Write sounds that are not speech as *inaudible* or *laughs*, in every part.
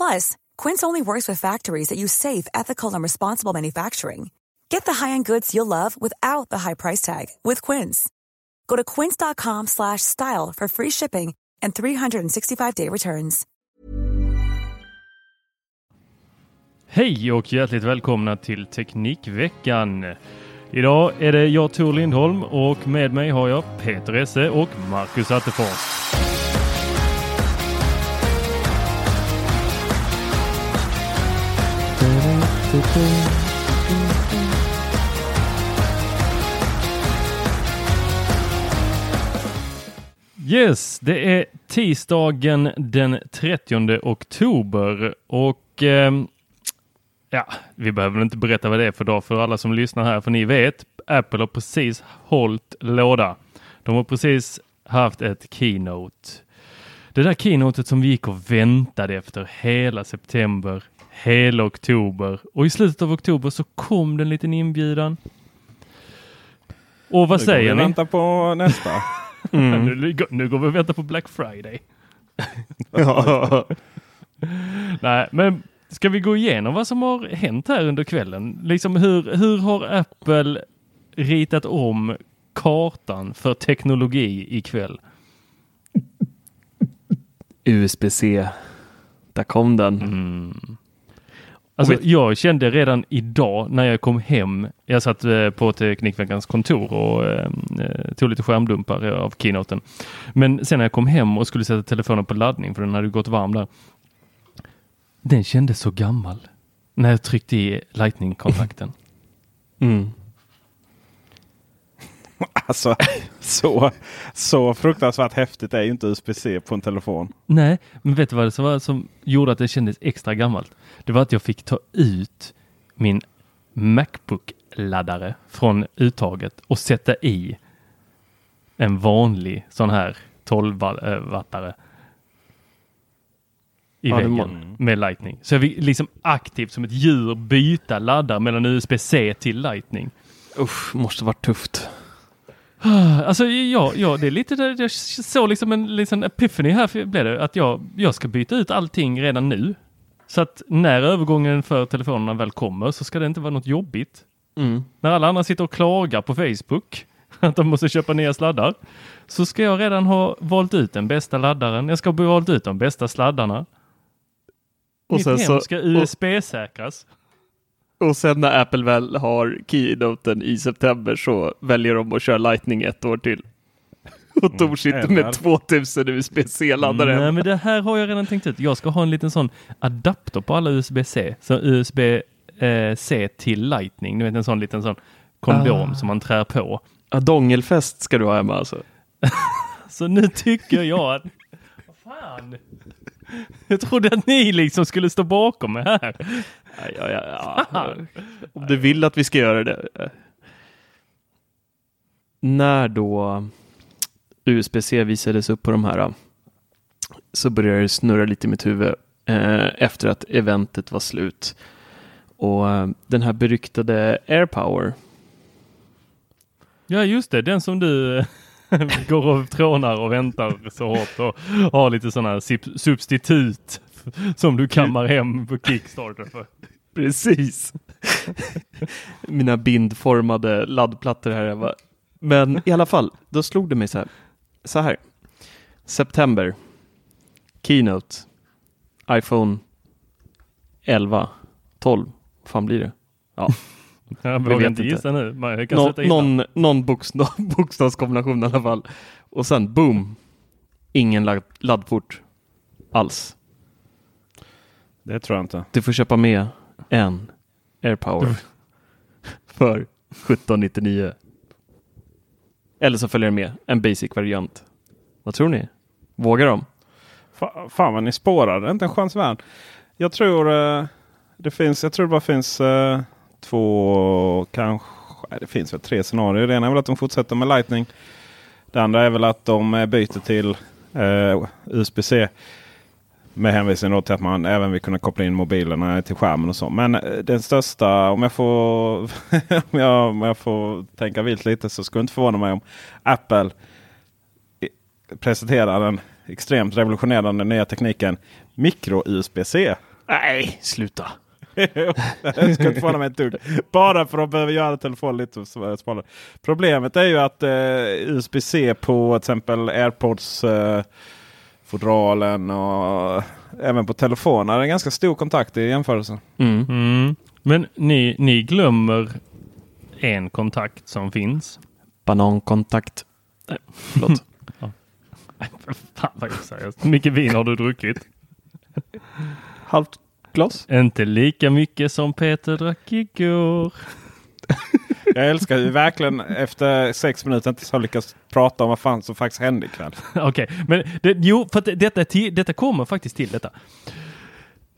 Plus, Quince only works with factories that use safe, ethical, and responsible manufacturing. Get the high-end goods you'll love without the high price tag with Quince. Go to quince.com slash style for free shipping and 365-day returns. Hej och hjärtligt välkomna till Teknikveckan. Idag är det jag Tor Lindholm och med mig har jag Peter Esse och Marcus Attefors. Yes, det är tisdagen den 30 oktober och eh, Ja, vi behöver väl inte berätta vad det är för dag för alla som lyssnar här, för ni vet, Apple har precis hållit låda. De har precis haft ett keynote. Det där keynotet som vi gick och väntade efter hela september, hela oktober och i slutet av oktober så kom det en liten inbjudan. Och vad Nu säger går vi ni? vänta på nästa. *laughs* nu, nu går vi och väntar på Black Friday. *laughs* *laughs* Nej, men ska vi gå igenom vad som har hänt här under kvällen? Liksom hur, hur har Apple ritat om kartan för teknologi ikväll? USB-C. Där kom den. Mm. Alltså, jag kände redan idag när jag kom hem, jag satt eh, på Teknikveckans kontor och eh, eh, tog lite skärmdumpar av keynoten. Men sen när jag kom hem och skulle sätta telefonen på laddning, för den hade gått varm där. Den kändes så gammal när jag tryckte i lightning-kontakten. Mm. *laughs* Alltså, så, så fruktansvärt häftigt är ju inte USB-C på en telefon. Nej, men vet du vad det som, var som gjorde att det kändes extra gammalt? Det var att jag fick ta ut min Macbook-laddare från uttaget och sätta i en vanlig sån här 12-wattare i Ja, väggen må- med Lightning. Så jag fick liksom aktivt som ett djur byta laddare mellan USB-C till Lightning. Usch, måste varit tufft. *sighs* Alltså ja, ja, det är lite där jag såg liksom en liten epiphany här blev det att jag, jag ska byta ut allting redan nu. Så att när övergången för telefonerna väl kommer så ska det inte vara något jobbigt. Mm. När alla andra sitter och klagar på Facebook *laughs* att de måste köpa nya sladdar så ska jag redan ha valt ut den bästa laddaren. Jag ska ha valt ut de bästa sladdarna. Och Mitt sen hem ska USB-säkras. Och sen när Apple väl har keynoten i september så väljer de att köra Lightning ett år till. Och Tor sitter eller- med 2000 USB-C-laddare. Nej, men det här har jag redan tänkt ut. Jag ska ha en liten sån adapter på alla USB-C. Så USB-C till Lightning. Du vet en sån liten sån kondom Ah. som man trär på. Ja, dongelfest ska du ha hemma alltså. *laughs* Så nu tycker jag att... Vad fan? Jag trodde att ni liksom skulle stå bakom mig här. Ja, ja, ja. *laughs* Om du vill att vi ska göra det. När då USB-C visades upp på de här så började det snurra lite i mitt huvud eh, efter att eventet var slut. Och eh, den här beryktade AirPower. Ja, just det. Den som du... *laughs* går och trånar och väntar så hårt och har lite sådana substitut som du kammar hem på Kickstarter för. *laughs* Precis. Mina bindformade laddplattor här. Men i alla fall, då slog det mig så här. Så här. September. Keynote. iPhone 11. 12. Vad fan blir det? Ja. *laughs* Jag vågar inte gissa nu. Man kan Nå, någon någon bokstav, *laughs* bokstavskombination i alla fall. Och sen boom. Ingen ladd, laddport alls. Det tror jag inte. Du får köpa med en AirPower *laughs* för 1799. Eller så följer det med en basic-variant. Vad tror ni? Vågar de? fan vad ni spårar. Inte en chans värd. Jag tror uh, det finns. Jag tror det bara finns uh, två, kanske. Det finns väl tre scenarier. Det ena är väl att de fortsätter med Lightning. Det andra är väl att de eh, byter till uh, USB-C. Med hänvisning till att man även vill kunna koppla in mobilerna till skärmen och så. Men den största, om jag får, *laughs* om jag, om jag får tänka vilt lite så skulle inte förvåna mig om Apple presenterar den extremt revolutionerande nya tekniken micro-USB-C. Nej, sluta! *laughs* det ska inte förvåna mig ett dugg. Bara för att de behöver göra telefonen lite smalare. Problemet är ju att eh, USB-C på till exempel AirPods eh, fodralen och även på telefoner är en ganska stor kontakt i jämförelse. Mm. Mm. Men ni, ni glömmer en kontakt som finns. Banankontakt. Nej, förlåt. *laughs* Fan vad oseriöst. Hur mycket vin har du druckit? Halvt glas. Inte lika mycket som Peter drack igår. *laughs* Jag älskar ju verkligen efter sex minuter inte har lyckats prata om vad fan som faktiskt hände ikväll. *laughs* Okej, okay, men det, jo, för detta, detta kommer faktiskt till detta.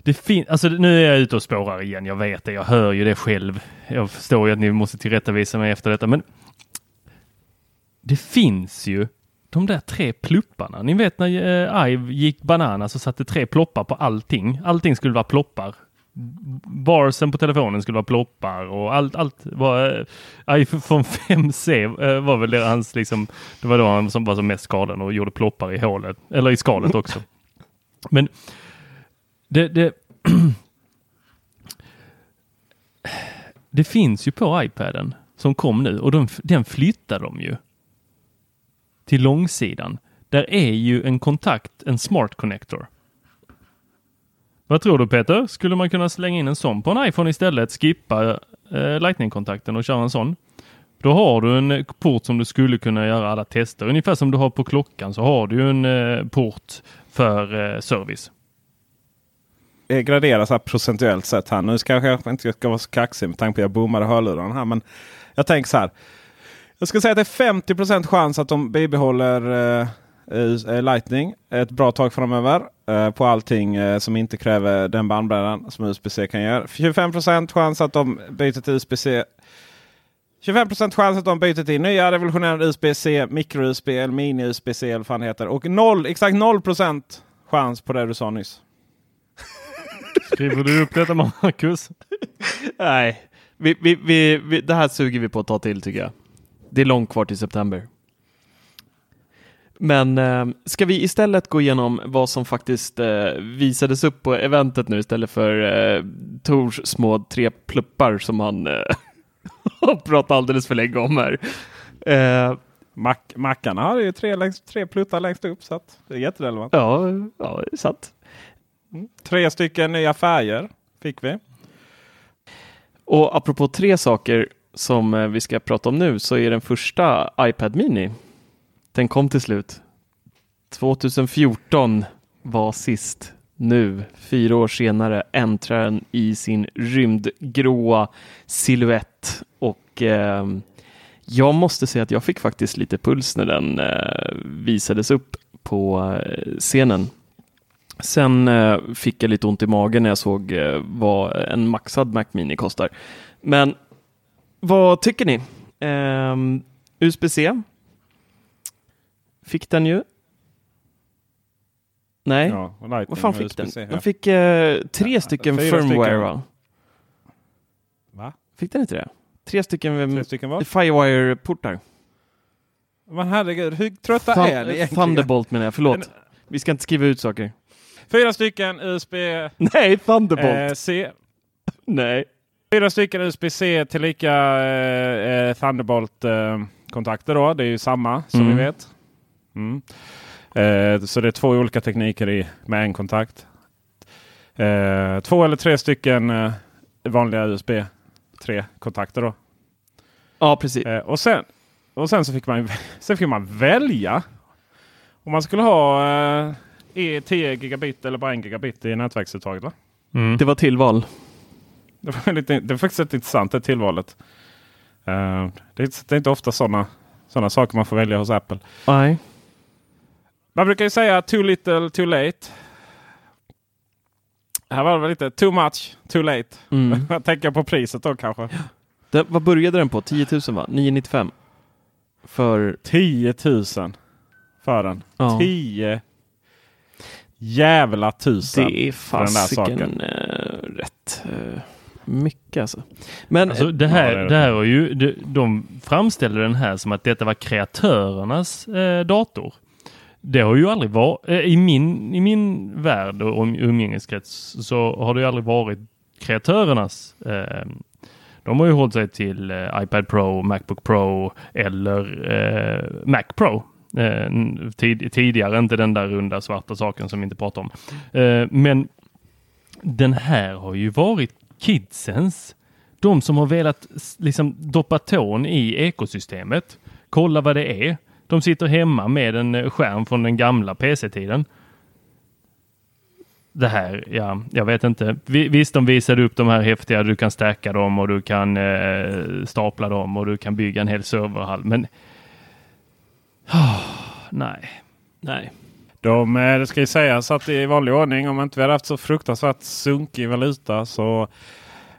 Det fin- alltså, nu är jag ute och spårar igen. Jag vet det. Jag hör ju det själv. Jag förstår ju att ni måste tillrättavisa mig efter detta, men det finns ju de där tre plupparna. Ni vet när eh, Ive gick bananas och satte tre ploppar på allting. Allting skulle vara ploppar. Barsen på telefonen skulle vara ploppar och allt, allt var eh, iPhone 5C eh, var väl det hans liksom. Det var då han som var som mest skadad och gjorde ploppar i hålet eller i skalet också. Men det, det *clears throat* det finns ju på iPaden som kom nu och de, den flyttar de ju till långsidan. Där är ju en kontakt, en smart connector. Vad tror du Peter? Skulle man kunna slänga in en sån på en iPhone istället? Skippa eh, Lightning-kontakten och köra en sån. Då har du en eh, port som du skulle kunna göra alla tester. Ungefär som du har på klockan så har du en eh, port för eh, service. Eh, det graderas här procentuellt sett här. Nu ska jag inte ska vara så kaxig med tanke på att jag bommade hörlurarna här. Men jag tänker så här. Jag ska säga att det är 50 chans att de bibehåller eh, eh, Lightning ett bra tag framöver. Uh, på allting som inte kräver den bandbredden som USB-C kan göra. 25% chans att de byter till USB-C. 25% chans att de byter till nya revolutionerande USB-C, micro-USB eller mini-USB-C eller vad fan heter. Och noll, exakt 0% chans på det du sa nyss. Skriver du upp detta Marcus? Nej, vi, vi, vi, vi, det här suger vi på att ta till tycker jag. Det är långt kvar till september. Men eh, ska vi istället gå igenom vad som faktiskt eh, visades upp på eventet nu istället för eh, Tors små tre pluppar som han eh, *laughs* har pratat alldeles för länge om här. Eh, Mac Mackarna har ju tre, längst, tre pluttar längst upp så det är jätterelevant. Ja, ja det är sant. Mm. Tre stycken nya färger fick vi. Och apropå tre saker som eh, vi ska prata om nu så är den första iPad Mini. Den kom till slut. 2014 var sist. Nu, fyra år senare, äntrar den i sin rymdgråa siluett och eh, jag måste säga att jag fick faktiskt lite puls när den eh, visades upp på eh, scenen. Sen eh, fick jag lite ont i magen när jag såg eh, vad en maxad Mac Mini kostar. Men vad tycker ni? Ehm, USB-C fick den ju. Nej, ja, vad fan fick den? Den fick uh, tre ja, stycken firmware va? Va? Fick den inte det? Tre stycken, tre stycken Firewire-portar. Men herregud, hur trötta Thun- är ni egentligen? Thunderbolt menar jag, förlåt. Vi ska inte skriva ut saker. Fyra stycken USB Nej, Thunderbolt! eh, C. Nej. Fyra stycken USB-C tillika eh, eh, Thunderbolt-kontakter. då. det är ju samma som Mm. vi vet. Mm. Eh, så det är två olika tekniker i, med en kontakt. Eh, två eller tre stycken eh, vanliga USB 3-kontakter. då. Ja, precis. Eh, och, sen, och sen så fick man, *laughs* sen fick man välja om man skulle ha eh, e 10 gigabit eller bara 1 gigabit i nätverksuttaget. Va? Mm. Det var tillval. Det var, lite, det var faktiskt rätt intressant det tillvalet. Eh, det, är, det är inte ofta sådana såna saker man får välja hos Apple. Nej. Man brukar ju säga too little, too late. Här var det väl lite too much, too late. Mm. *laughs* Jag tänker på priset då kanske. Det, vad började den på? 10 000 va? 995? För... 10 000 för den. Ja. 10 jävla tusen. Det är för den där saken. fasiken eh, rätt eh, mycket alltså. Men Alltså det här, Ja, det är det. det här var ju, de, de framställer den här som att detta var kreatörernas eh, dator. Det har ju aldrig varit, eh, i, min, i min värld och umgängeskrets så har det ju aldrig varit kreatörernas. Eh, de har ju hållit sig till eh, iPad Pro, Macbook Pro eller eh, Mac Pro. Eh, tid, tidigare, inte den där runda svarta saken som vi inte pratar om. Eh, men den här har ju varit kidsens. De som har velat liksom doppa tån i ekosystemet. Kolla vad det är. De sitter hemma med en eh, skärm från den gamla PC-tiden. Det här, ja, jag vet inte. Vi- Visst, de visade upp de här häftiga, du kan stärka dem och du kan eh, stapla dem och du kan bygga en hel serverhall. Men nej. nej. De, eh, det ska ju sägas att i vanlig ordning om inte vi hade haft så fruktansvärt sunkig valuta så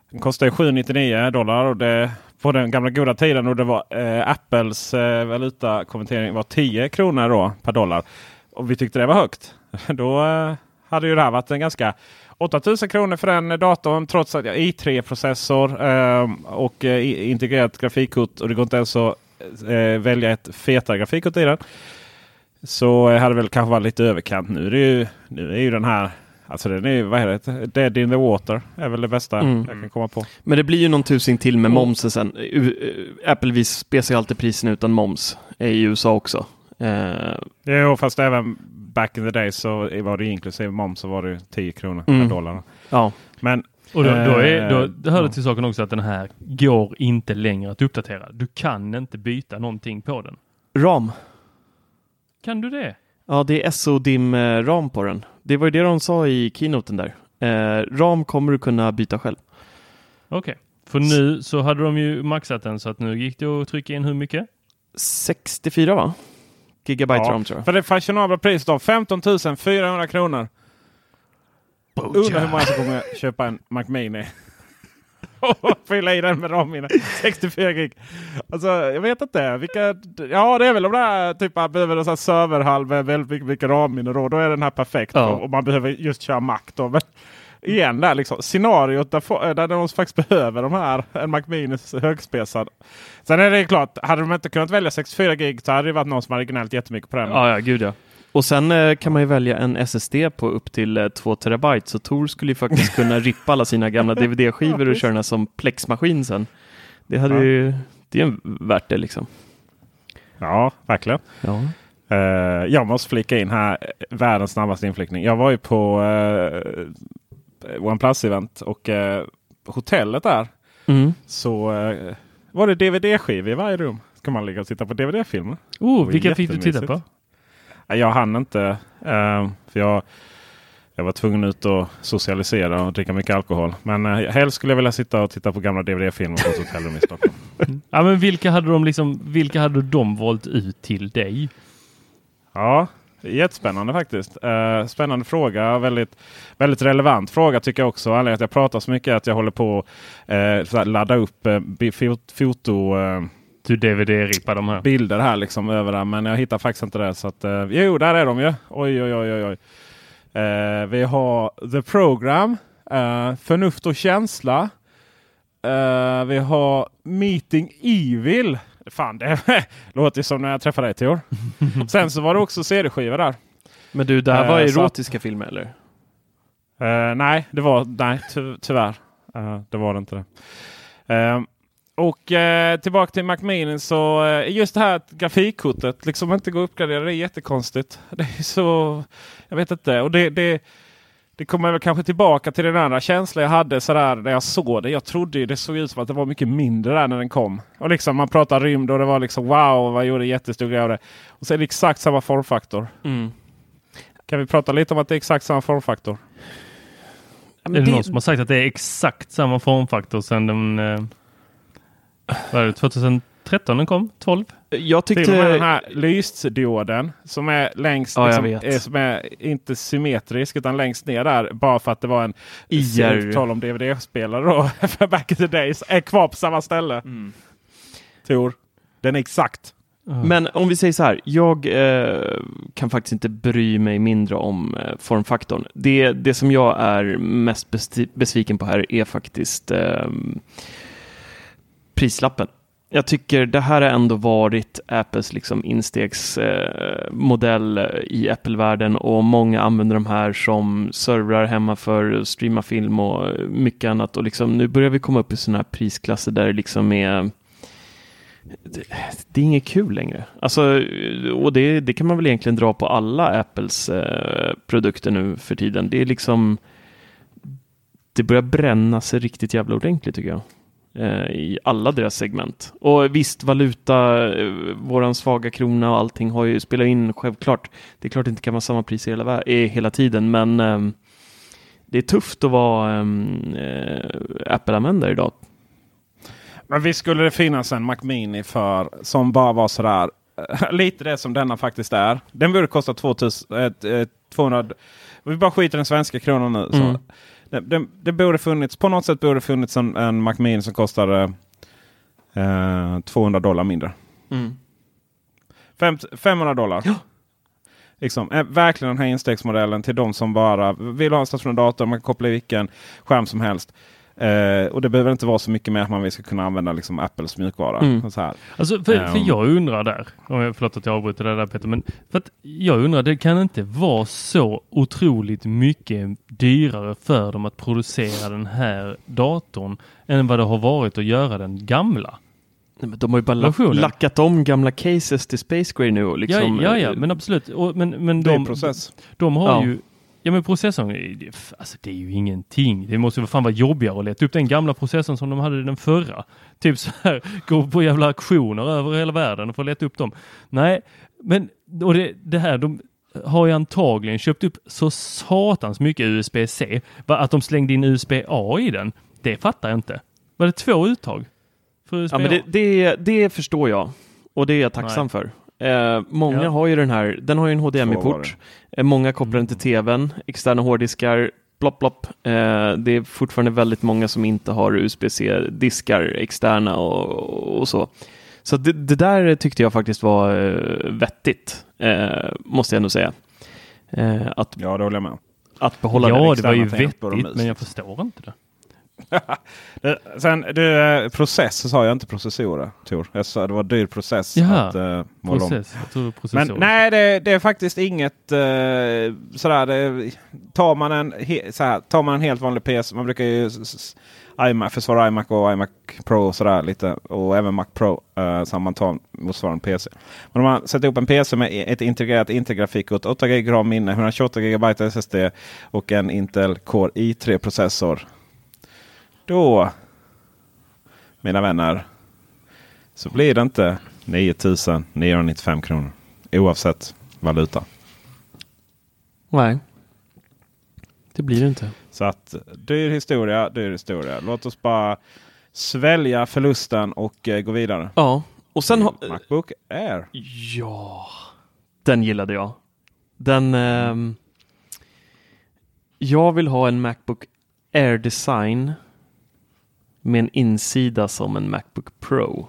den kostar ju 799 dollar och det, på den gamla goda tiden och det var eh, Apples eh, valutakonvertering var 10 kronor då per dollar. Och vi tyckte det var högt. *laughs* Då eh, hade ju det här varit en ganska 8000 kronor för den datorn trots att jag i3-processor eh, och eh, integrerat grafikkort och det går inte ens att eh, välja ett fetare grafikkort i den. Så eh, hade väl kanske varit lite överkant. Nu är, det ju, nu är ju den här, alltså den är ju, vad heter det? Dead in the water är väl det bästa Mm. jag kan komma på. Men det blir ju någon tusing till med momsen sen. Eh, Apple vis spesar ju alltid priserna utan moms i USA också. Eh, Jo, fast även back in the day så var det inklusive moms så var det ju 10 kronor Mm. per dollar. ja, Men Och då, då, är, då Eh, det hör det till saken också att den här går inte längre att uppdatera. Du kan inte byta någonting på den. ram. Kan du det? Ja, det är SO-DIM-ram på den. Det var ju det de sa i keynoten där. Eh, ram kommer du kunna byta själv. Okej. För nu så hade de ju maxat den så att nu gick det att trycka in hur mycket? 64 va? Gigabyte ja, ram tror jag. för det fashionabla priset då 15 400 kronor. Undrar hur många som kommer köpa en Mac Mini. Och *laughs* fylla i den med ramminne. 64 gig. Alltså jag vet inte. Vilka, ja det är väl om det här typ man behöver en serverhall med väldigt mycket, mycket ramminne. Då, då är den här perfekt. Ja. Och man behöver just köra Mac då. Men igen där liksom. Scenariot där, där de faktiskt behöver de här. En Mac Mini högspesad. Sen är det klart. Hade de inte kunnat välja 64 gig så hade det varit någon som hade gnällt jättemycket på den. Ja, ja, gud ja. Och sen eh, kan man ju välja en SSD på upp till eh, 2 terabyte. Så Tor skulle ju faktiskt *laughs* kunna rippa alla sina gamla DVD-skivor och köra den som plexmaskin sen. Det hade Ja. ju, det är värt det liksom. ja verkligen. Ja. Eh, jag måste flika in här. eh, Världens snabbaste inflikning. Jag var ju på uh, OnePlus-event och eh, hotellet där. Mm. Så eh, var det DVD-skivor i varje rum. Ska man ligga och titta på DVD-filmer? Oh, vilka fick du titta på? Jag hann inte. eh, för jag, jag var tvungen ut och socialisera och dricka mycket alkohol. Men uh, helst skulle jag vilja sitta och titta på gamla DVD-filmer på ett hotellrum i *laughs* Stockholm. Ja, men vilka hade de liksom, vilka hade de valt ut till dig? Ja, jättespännande faktiskt. Eh, spännande fråga. Väldigt, väldigt relevant fråga tycker jag också. Anledningen till att jag pratar så mycket är att jag håller på att uh, ladda upp uh, foto... eh, Du DVD-rippar de här. bilder här liksom över det. Men jag hittar faktiskt inte det. Så att, eh, jo, där är de ju. Oj, oj, oj, oj. oj. Eh, vi har The Program. eh, Förnuft och känsla. Eh, vi har Meeting Evil. Fan, det *laughs* låter som när jag träffade dig Tor. *laughs* Sen så var det också CD-skivor där. Men du, det här Eh, var att- erotiska filmer eller? Eh, nej, det var nej, ty tyvärr. Eh, det var det inte det. Och eh, tillbaka till Macmillan så eh, just det här att grafikkortet liksom inte går att uppgradera. Det är jättekonstigt. Det är så, jag vet inte. Och det, det, det kommer väl kanske tillbaka till den andra känslan jag hade sådär när jag såg det. Jag trodde ju det såg ut som att det var mycket mindre där när den kom. Och liksom man pratar rymd och det var liksom wow, vad gjorde jättestor grej av det. Och så är det exakt samma formfaktor. Mm. Kan vi prata lite om att det är exakt samma formfaktor? Ja, Är men det, det, någon som har sagt att det är exakt samma formfaktor sedan den... Eh, vad är det, 2013 den kom? 12? jag Till och med den tyckte... här lysdioden som är längst, Ja, liksom, är, som är inte symmetrisk utan längst ner där. Bara för att det var en IR. tal om DVD-spelare då. för *laughs* back in the days. Är kvar på samma ställe. Mm. Tor. Den är exakt. Men om vi säger så här, jag eh, kan faktiskt inte bry mig mindre om eh, formfaktorn. Det, det som jag är mest besviken på här är faktiskt eh, prislappen. Jag tycker det här har ändå varit Apples liksom instegsmodell eh, i Apple-världen och många använder de här som servrar hemma för att streama film och mycket annat. Och liksom, nu börjar vi komma upp i sådana här prisklasser där det liksom är det, det är inget kul längre. Alltså, och det, det kan man väl egentligen dra på alla Apples eh, produkter nu för tiden. Det är liksom det börjar bränna sig riktigt jävla ordentligt tycker jag. Eh, I alla deras segment. Och visst, valuta, eh, våran svaga krona och allting har ju spelat in självklart. Det är klart det inte kan vara samma pris hela, hela tiden, men ehm, det är tufft att vara ehm, eh, Apple-användare idag. Men visst skulle det finnas en Mac Mini för som bara var sådär. *laughs* Lite det som denna faktiskt är. Den borde kosta 2000, eh, 200. Vi bara skiter i den svenska kronan nu. Mm. Det, det, det borde funnits, på något sätt borde det funnits en, en Mac Mini som kostar eh, 200 dollar mindre. Fem, 500 dollar. Ja. Liksom, eh, verkligen den här instegsmodellen till de som bara vill ha en stationär dator. Man kan koppla i vilken skärm som helst. Eh, och det behöver inte vara så mycket mer att man ska kunna använda liksom, Apples mjukvara. Mm. Så här. Alltså, för, för Ehm. jag undrar där, om jag, förlåt att jag avbryter det där Peter, men för att jag undrar, det kan inte vara så otroligt mycket dyrare för dem att producera den här datorn än vad det har varit att göra den gamla. Nej, men de har ju bara Versionen. lackat om gamla cases till Space Gray nu. Och liksom, ja, ja, ja, eh, men absolut. Och, men, men Det är de, process. de har Ja. ju Ja men processorn, det, är- alltså, det är ju ingenting. Det måste ju fan vara jobbigare att leta upp den gamla processorn som de hade i den förra. Typ så här, *laughs* gå på jävla auktioner över hela världen och få leta upp dem. Nej, men och det, det här, de har ju antagligen köpt upp så satans mycket USB-C. Att de slängde in USB-A i den, det fattar jag inte. Var det två uttag? För USB-A? Ja, men det, det, det förstår jag. Och det är jag tacksam för. Eh, många Ja. har ju den här, den har ju en HDMI-port. Eh, många kopplar den till tvn, externa hårddiskar, plopp plopp. Eh, det är fortfarande väldigt många som inte har USB-C-diskar externa och, och så. Så det, det där tyckte jag faktiskt var eh, vettigt, eh, måste jag ändå säga. Eh, att, Ja, det håller jag med att behålla den Ja, det var externa ju vettigt, men jag förstår inte det. *laughs* Sen du, process sa jag inte processorer Tor. Jag sa det var dyr process Jaha, att uh, måla om. Process, tror Men nej, det, det är faktiskt inget eh, sådär. Det, tar, man en, he, så här, tar man en helt vanlig PC. Man brukar ju iMac, försvara iMac och iMac Pro och sådär lite. Och även Mac Pro. Uh, så man tar motsvarande PC. Men om man sätter ihop en PC med ett integrerat Intel-grafikkort, 8 GB minne, 128 GB SSD och en Intel Core i3-processor. Då, mina vänner, så blir det inte 9995 kronor. Oavsett valuta. nej, det blir det inte. Så att dyr historia, dyr historia. Låt oss bara svälja förlusten och eh, gå vidare. Ja, och sen har... Macbook Air. Ja, den gillade jag. Den... ehm, jag vill ha en Macbook Air Design med en insida som en Macbook Pro.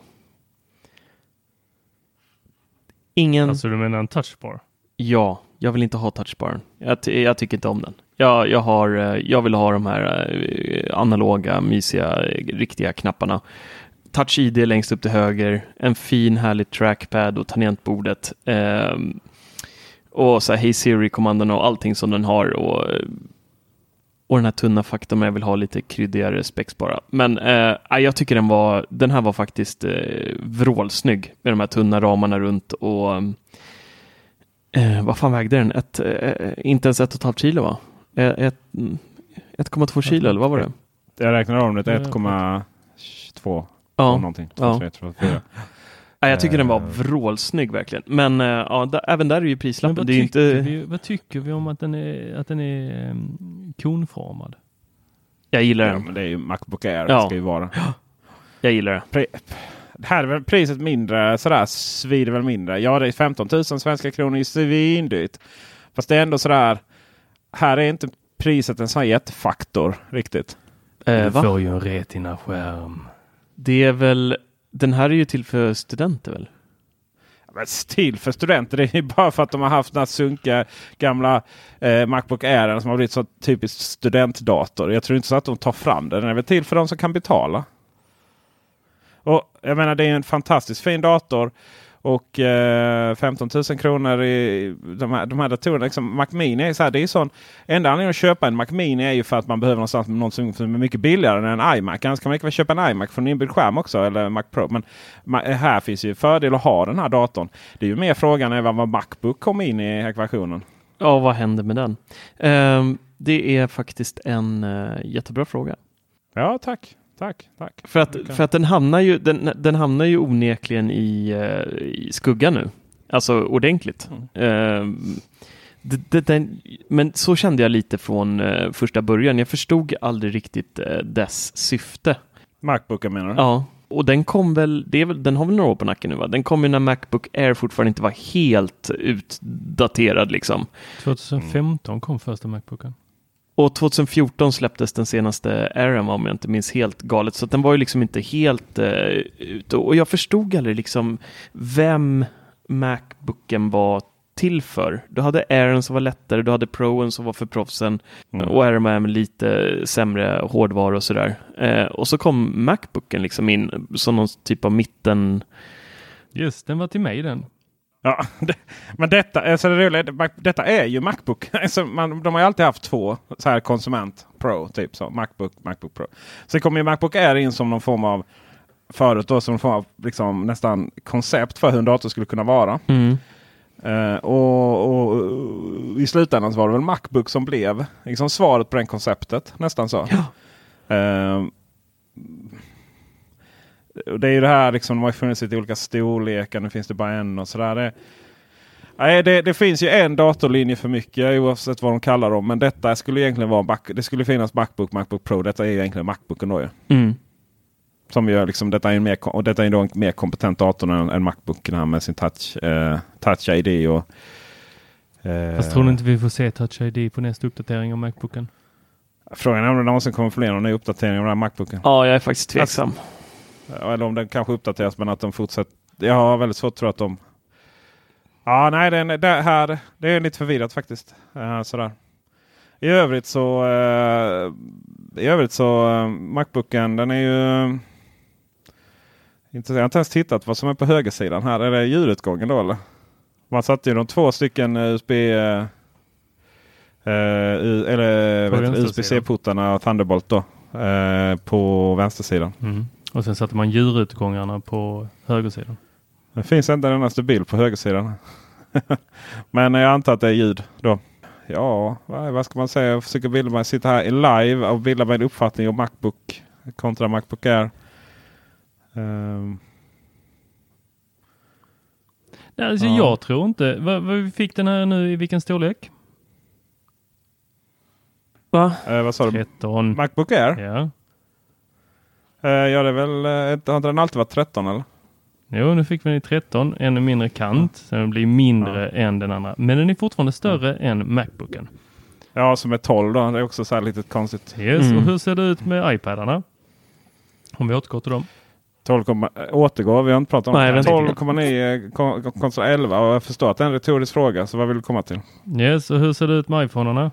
Ingen... Alltså du menar en touchbar? Ja, jag vill inte ha touchbaren. Jag, jag tycker inte om den. Jag, jag, har, eh, jag vill ha de här eh, analoga, mysiga, eh, riktiga knapparna. Touch ID längst upp till höger, en fin härlig trackpad och tangentbordet. Eh, och så här Hey Siri-kommandon och allting som den har. Och, och den här tunna faktorn jag vill ha lite kryddigare spex bara. Men eh, jag tycker den var, den här var faktiskt eh, vrålsnygg med de här tunna ramarna runt och eh, vad fan vägde den? Ett, eh, inte ens ett och ett halvt kilo va? Eh, ett, 1,2 kilo eller vad var det? Jag räknar om det till 1,2. Ja. Någonting. Ja. 2, 3, 2, 4. Ja, jag tycker den var Eh. vrålsnygg verkligen. Men eh, ja, där, även där är ju prislappen. vad, Det är inte... vi, vad tycker vi om att den är, att den är um, konformad? Jag gillar Ja, den. men det är ju Macbook Air. Ja. Det ska ju vara. Jag gillar det. Pri här är väl priset mindre, sådär svider väl mindre. Ja, det är 15 000 svenska kronor i svindyrt. Fast det är ändå sådär. Här är inte priset en sån här jättefaktor riktigt. Eh, du va? får ju en retina-skärm. Det är väl... Den här är ju till för studenter väl? Men till för studenter. Det är ju bara för att de har haft den här sunkiga gamla eh, Macbook Air som har blivit så typiskt studentdator. Jag tror inte så att de tar fram den. Den är väl till för de som kan betala. Och jag menar det är en fantastiskt fin dator. Och eh, 15 000 kronor i de här, de här datorerna. Liksom, Mac Mini är så här, det är sån, enda anledningen att köpa en Mac Mini är ju för att man behöver någonstans med något som är mycket billigare än en iMac. Annars kan man lika väl köpa en iMac från inbyggd skärm också. Eller Mac Pro. Men här finns ju fördel att ha den här datorn. Det är ju mer frågan är vad Macbook kom in i ekvationen. Ja, vad händer med den? Ehm, det är faktiskt en eh, jättebra fråga. Ja tack. Tack. tack. För att, för att den, hamnar ju, den, den hamnar ju onekligen i, eh, i skuggan nu. Alltså ordentligt. Ehm, det, det, den, men så kände jag lite från eh, första början. Jag förstod aldrig riktigt eh, dess syfte. Macbooken menar du? Ja, och den kom väl, det är väl, den har väl några år på nacken nu va? Den kom ju när Macbook Air fortfarande inte var helt utdaterad liksom. 2015 kom första Macbooken. Och 2014 släpptes den senaste Airen om jag inte minns helt galet. Så att den var ju liksom inte helt uh, ute. Och jag förstod aldrig liksom vem Macbooken var till för. Du hade Airen som var lättare, du hade Proen som var för proffsen Mm. och med lite sämre hårdvara och sådär. Eh, och så kom Macbooken liksom in som någon typ av mitten. Yes, den var till mig den. Ja, *laughs* det, men detta, alltså det roliga, detta är ju Macbook. *laughs* Alltså man, de har ju alltid haft två så här konsument Pro. Typ så. Macbook, Macbook Pro. Sen kommer ju Macbook Air in som någon form av förut då som någon form av liksom, nästan koncept för hur en dator skulle kunna vara. Eh, och, och, och i slutändan så var det väl Macbook som blev liksom svaret på det konceptet. Nästan så. Eh, och det är ju det här liksom, de har funnits i olika storlekar. Nu finns det bara en och sådär. Det, nej, det, det finns ju en datorlinje för mycket oavsett vad de kallar dem. Men detta skulle egentligen vara Mac, det skulle finnas Macbook, Macbook Pro. Detta är ju egentligen Macbooken då ju. Mm. Som gör liksom, detta är en mer, och detta är då en mer kompetent dator än, än Macbooken här med sin touch, eh, touch ID. Och, eh, Fast tror du inte vi får se Touch ID på nästa uppdatering av Macbooken? Frågan är om det någonsin kommer fler någon ny uppdatering av den här Macbooken. Ja, jag är faktiskt tveksam. Ja, Eller om den kanske uppdateras men att de fortsätter. Jag har väldigt svårt att tro att de... Ja, nej, den, det, här, det är lite förvirrat faktiskt. Uh, sådär. I övrigt så... eh, I övrigt så uh, Macbooken den är ju... eh, inte, jag har inte ens tittat vad som är på högersidan här. Är det ljudutgången då eller? Man satte ju de två stycken USB... eh, eh, eller. USB-C-portarna Thunderbolt då. eh, på vänstersidan. Mm. Och sen satte man djurutgångarna på högersidan. Det finns inte en endaste bild på högersidan. *laughs* Men jag antar att det är ljud då. Ja, vad ska man säga? Jag försöker bilda mig, sitta här i live och bilda mig en uppfattning om Macbook kontra Macbook Air. Ehm, Nej, alltså Ja. Jag tror inte. Vad, vad fick den här nu i vilken storlek? Va? eh, vad sa du? 13. Macbook Air? Ja. Eh, ja, det är väl, eh, har den alltid varit 13 eller? Jo, nu fick vi den i 13. Ännu mindre kant. Så den blir mindre än den andra. Men den är fortfarande större än Macbooken. Ja, som är 12 då. Det är också så här lite konstigt. Yes, Mm. och hur ser det ut med iPadarna? Om vi återgår till dem. 12, komma- äh, återgår, vi har inte pratat om Nej, det. vänta. 12,9 kon- kon- kontra 11 och jag förstår att det är en retorisk fråga. Så vad vill du komma till? Yes, och hur ser det ut med iPhonerna?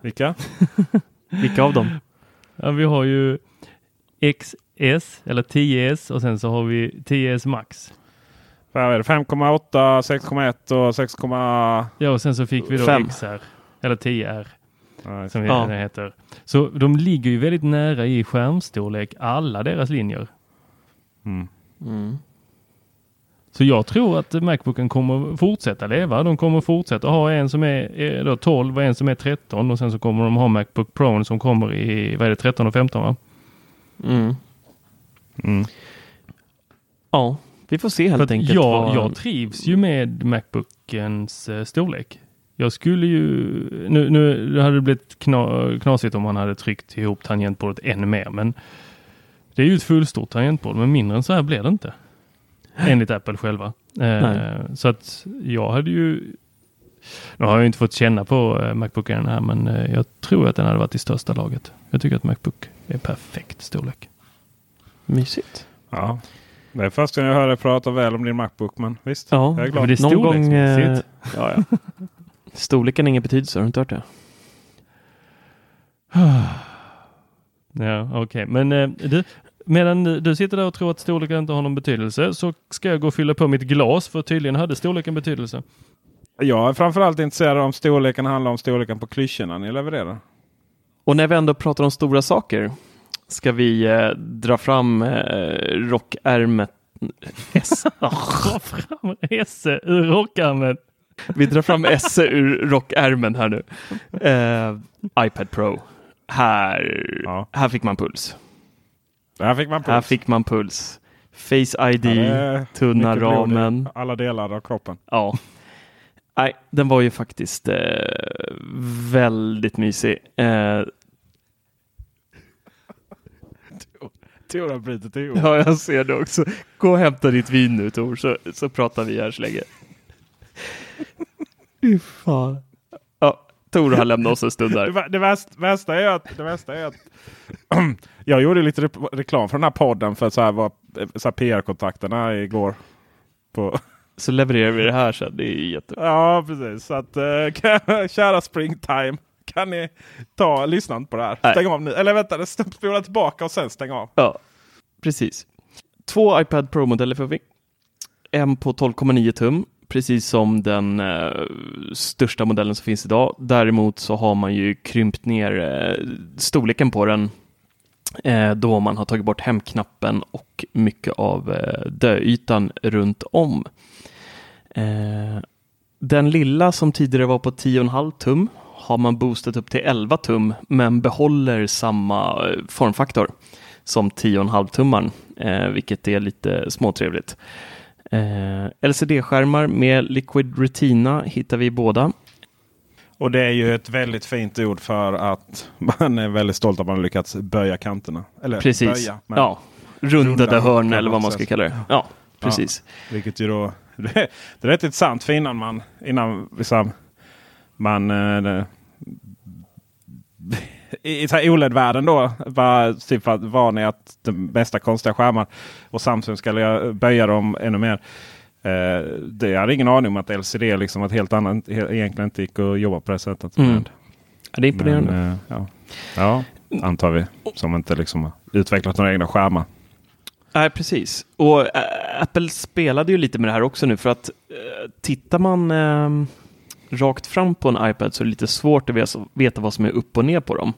Vilka? *laughs* Vilka av dem? Ja, vi har ju 10S eller 10S och sen så har vi 10S Max. Vad är det? 5,8, 6,1 och 6, Ja, och sen så fick vi då Fem. XR eller 10R Nej, som Ja. heter. Så de ligger ju väldigt nära i skärmstorlek alla deras linjer. Mm. Mm. Så jag tror att Macbooken kommer fortsätta leva. De kommer fortsätta ha en som är, då 12 och en som är 13 och sen så kommer de ha Macbook Pro som kommer i vad är det, 13 och 15 va? Mm. Mm. Ja, vi får se För helt att enkelt. jag, vad- jag trivs ju med Macbookens eh, storlek. Jag skulle ju, nu, nu det hade det blivit kna, knasigt om man hade tryckt ihop tangentbordet ännu mer, men det är ju ett fullstort tangentbord, men mindre än så här blir det inte. Enligt Apple själva. Eh, så att jag hade ju, nu har jag inte fått känna på eh, Macbooken här, men eh, jag tror att den hade varit i största laget. Jag tycker att Macbook är perfekt storlek. Mysigt. Ja. Det är första gången jag hör dig prata väl om din Macbook. Men visst, Ja, jag är glad. men det är Någon gång... Eh, ja, ja. Storleken har ingen betydelse, har du inte hört det? *sighs* Ja, okej. Men eh, du, medan du- sitter där och tror att storleken inte har någon betydelse så ska jag gå och fylla på mitt glas för tydligen hade storleken betydelse. Jag är framförallt intresserad om storleken handlar om storleken på klyschorna ni levererar. Och när vi ändå pratar om stora saker ska vi eh, dra fram eh, rockärmet. S. *laughs* Dra fram esse ur rockärmen. Vi drar fram esse ur rockärmen här nu. Eh, iPad Pro. Här, Ja. här fick man puls. Där fick man puls. Här fick man puls. Face ID, Ja, tunna ramen. Alla delar av kroppen. Ja. Nej, den var ju faktiskt eh, väldigt mysig. Eh, Tor har brutit ihop. ja, jag ser det också. Gå och hämta ditt vin nu Tor, så, så pratar vi här så länge. Fy fan. Tor har lämnat oss en stund Det, där. vä- det värsta, värsta är att, det värsta är att *clears throat* jag gjorde lite rep- reklam för den här podden för så här var så här PR-kontakterna igår. På, Så levererar vi det här sen. Det är jätte... ja, precis. Så att eh, *laughs* kära Springtime. Kan ni ta lyssna inte på det här? Nej. Stäng av nu. Eller vänta, det spola tillbaka och sen stäng av. Ja, precis. Två iPad Pro-modeller får vi. En på 12,9 tum, precis som den eh, största modellen som finns idag. Däremot så har man ju krympt ner eh, storleken på den eh, då man har tagit bort hemknappen och mycket av eh, döytan runt om. Eh, den lilla som tidigare var på 10,5 tum har man boostat upp till 11 tum men behåller samma eh, formfaktor som 10,5 tummaren, eh, vilket är lite småtrevligt. Eh, LCD-skärmar med Liquid Retina hittar vi båda. Och det är ju ett väldigt fint ord för att man är väldigt stolt att man lyckats böja kanterna. Eller Precis. böja. Ja, rundade runda hörn eller vad man ska kalla det. Ja, precis. Vilket ju då... Det *laughs* är, det är rätt intressant för innan man... Innan liksom, man... eh, I, i OLED-världen då var typ att van i att de bästa konstiga skärmar och Samsung göra- böja dem ännu mer. Eh, det jag hade ingen aning om att LCD liksom var ett helt annat, egentligen inte gick att jobba på det sättet. Mm. Ja, det är imponerande. Men, eh, ja. ja, antar vi. Som inte liksom har utvecklat några egna skärmar. Nej, precis. Och äh, Apple spelade ju lite med det här också nu för att äh, tittar man äh, rakt fram på en iPad så är det lite svårt att veta, vad som är upp och ner på dem.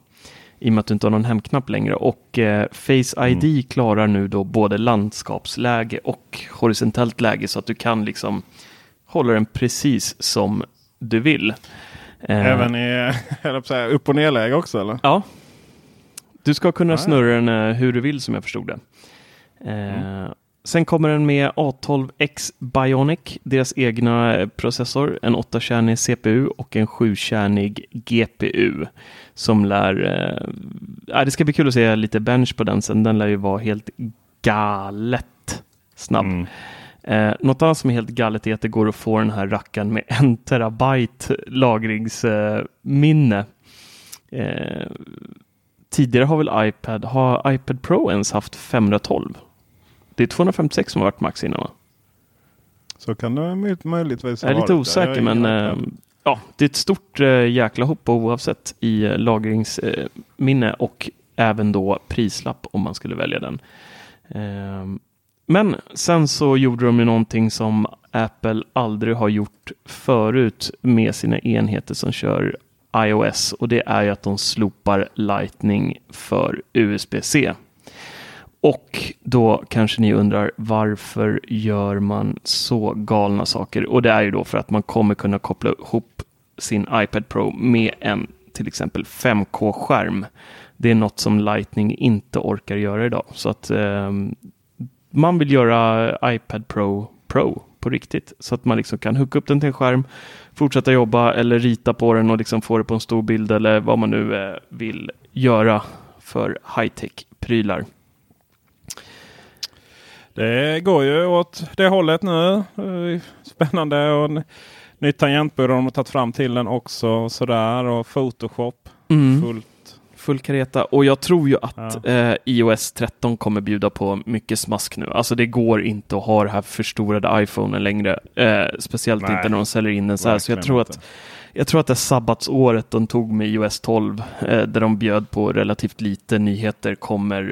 I och med att du inte har någon hemknapp längre. Och äh, Face ID klarar nu då både landskapsläge och horisontellt läge så att du kan liksom hålla den precis som du vill. Eh, Även i *laughs* säga, upp och nerläge också eller? Ja. Du ska kunna Ah, snurra den eh, hur du vill som jag förstod det. Eh, Sen kommer den med A12X Bionic, deras egna eh, processor, en 8-kärnig CPU och en 7-kärnig GPU som lär... Eh, ja, det ska bli kul att se lite bench på den sen. Den lär ju vara helt galet snabb. Mm. Eh, något annat som är helt galet är att det går att få den här rackaren med en terabyte lagringsminne. Eh, tidigare har väl iPad, har iPad Pro ens haft 512? Det är 256 som har varit max innan va? Så kan det möj- möjligtvis ha Jag är lite osäker men aning. ja, det är ett stort eh, jäkla hopp oavsett i eh, lagringsminne och även då prislapp om man skulle välja den. Ehm, men sen så gjorde de ju någonting som Apple aldrig har gjort förut med sina enheter som kör iOS och det är ju att de slopar Lightning för USB-C. Och då kanske ni undrar varför gör man så galna saker? Och det är ju då för att man kommer kunna koppla ihop sin iPad Pro med en till exempel 5K-skärm. Det är något som Lightning inte orkar göra idag. Så att eh, man vill göra iPad Pro Pro på riktigt. Så att man liksom kan hooka upp den till en skärm, fortsätta jobba eller rita på den och liksom få det på en stor bild eller vad man nu eh, vill göra för high-tech-prylar. Det går ju åt det hållet nu. Eh, Spännande. Och nytt tangentbord har de tagit fram till den också. Sådär. Och Photoshop. Mm. Fullt. Full kareta. Och jag tror ju att Ja. eh, iOS 13 kommer bjuda på mycket smask nu. Alltså det går inte att ha det här förstorade iPhonen längre. Eh, speciellt Nej, inte när de säljer in den så här. Så jag tror inte. att jag tror att det sabbatsåret de tog med iOS 12, eh, där de bjöd på relativt lite nyheter, kommer...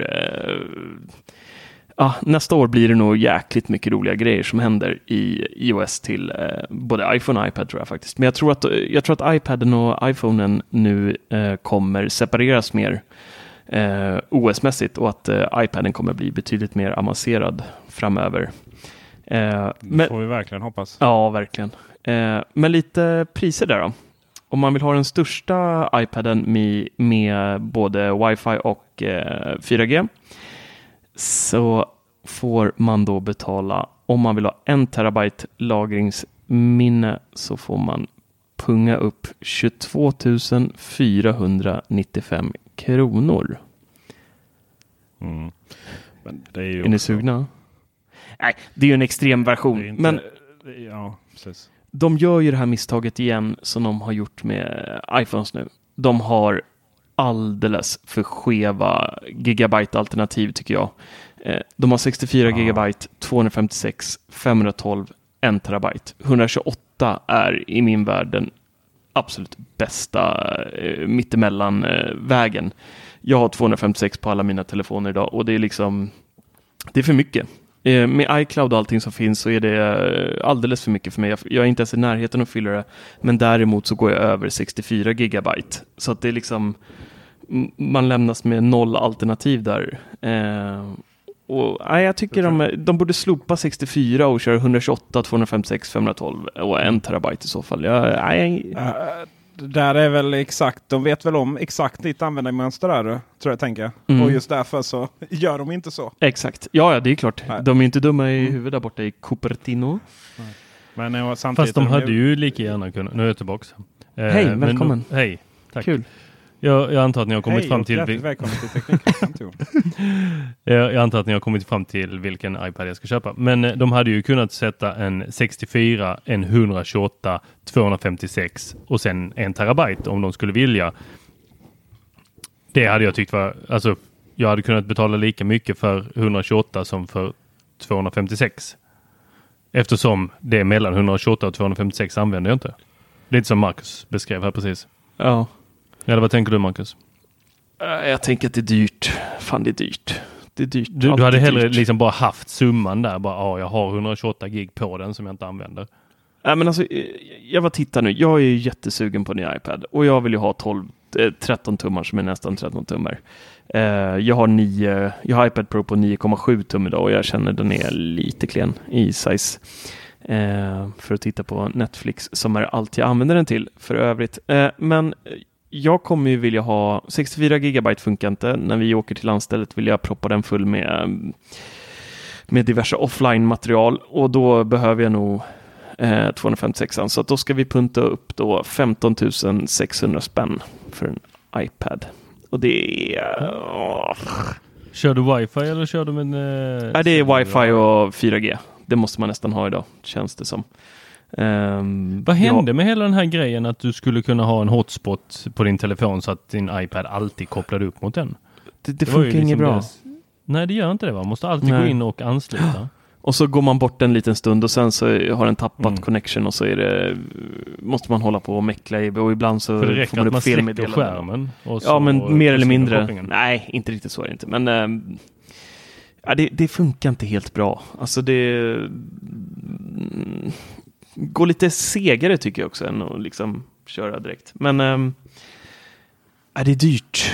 Eh, ja, nästa år blir det nog jäkligt mycket roliga grejer som händer i iOS till eh, både iPhone och iPad tror jag faktiskt. Men jag tror att, jag tror att iPaden och iPhonen nu eh, kommer separeras mer eh, OS-mässigt och att eh, iPaden kommer bli betydligt mer avancerad framöver. Eh, Det men, får vi verkligen hoppas. Ja, verkligen. Eh, men lite priser där då. Om man vill ha den största iPaden med, med både Wi-Fi och eh, 4G så får man då betala, om man vill ha en terabyte lagringsminne så får man punga upp 22 495 kronor. Mm. Är Är ni sugna? Nej, det är ju en extrem version. inte- Men Ja, precis. de gör ju det här misstaget igen som de har gjort med iPhones nu. De har alldeles för skeva gigabyte-alternativ tycker jag. Eh, De har 64 Ja. gigabyte, 256, 512, 1 terabyte. 128 är i min värld den absolut bästa eh, mittemellan-vägen. Jag har 256 på alla mina telefoner idag och det är liksom det är för mycket. Eh, med iCloud och allting som finns så är det eh, alldeles för mycket för mig. Jag- är inte ens i närheten att fylla det. Men däremot så går jag över 64 gigabyte. Så att det är liksom man lämnas med noll alternativ där. Eh, och, nej, jag tycker de, de borde slopa 64 och köra 128, 256, 512 och en terabyte i så fall. Jag, nej, eh, det där är väl exakt, de vet väl om exakt ditt användarmönster där, tror jag tänker. Mm. Och just därför så *laughs* gör de inte så. exakt. Ja, ja, det är klart. Nej. De är inte dumma i huvudet där borta i Cupertino. Men eh, samtidigt... Fast de hade ju lika gärna kunnat... Nu är jag tillbaks. Eh, Hej, men välkommen. hej, tack. Kul. Jag, jag antar att ni har kommit Hej fram till... vil- välkommen till Teknikkontor. *laughs* Jag, jag antar att ni har kommit fram till vilken iPad jag ska köpa. Men eh, de hade ju kunnat sätta en 64, en 128, 256 och sen en terabyte om de skulle vilja. Det hade jag tyckt var, alltså jag hade kunnat betala lika mycket för 128 som för 256. Eftersom det är mellan 128 och 256 använder jag inte. Lite som Marcus beskrev här precis. Ja. Eller vad tänker du Marcus? Eh, Jag tänker att det är dyrt. Fan, det är dyrt. Det är dyrt. Du, Allt du hade hellre dyrt. liksom bara haft summan där. Bara, ja, jag har 128 gig på den som jag inte använder. Nej, men alltså, eh, jag var tittar nu. Jag är ju jättesugen på en ny iPad och jag vill ju ha 12, eh, 13 tummar som är nästan 13 tummar. Eh, jag, har 9, jag har iPad Pro på 9,7 tum idag och jag känner den är lite klen i size. Eh, för att titta på Netflix som är allt jag använder den till för övrigt. Eh, men eh, jag kommer ju vilja ha 64 gigabyte funkar inte. När vi åker till landstället vill jag proppa den full med, med diverse offline-material och då behöver jag nog eh, 256 så att då ska vi punta upp då 15 600 spänn för en iPad. Och det är... åh. Kör du wifi eller kör du med en... Eh, Nej, det är wifi och 4G. Det måste man nästan ha idag, känns det som. Ehm, Vad hände ja, med hela den här grejen att du skulle kunna ha en hotspot på din telefon så att din iPad alltid kopplade upp mot den? det, det ju funkar inget liksom bra. deras- Nej, det gör inte det va? Man måste alltid gå Nej. in och ansluta. *gasps* Och så går man bort en liten stund och sen så har den tappat Mm. connection och så är det, måste man hålla på och meckla i och ibland så För det får man upp man släcker felmeddelanden. skärmen. Och så Ja, men mer eller mindre. kopplingen. Nej, inte riktigt så är det inte. Men ja, det, det funkar inte helt bra. Alltså det mm, går lite segare tycker jag också än att liksom köra direkt. Men um, ja, det är dyrt.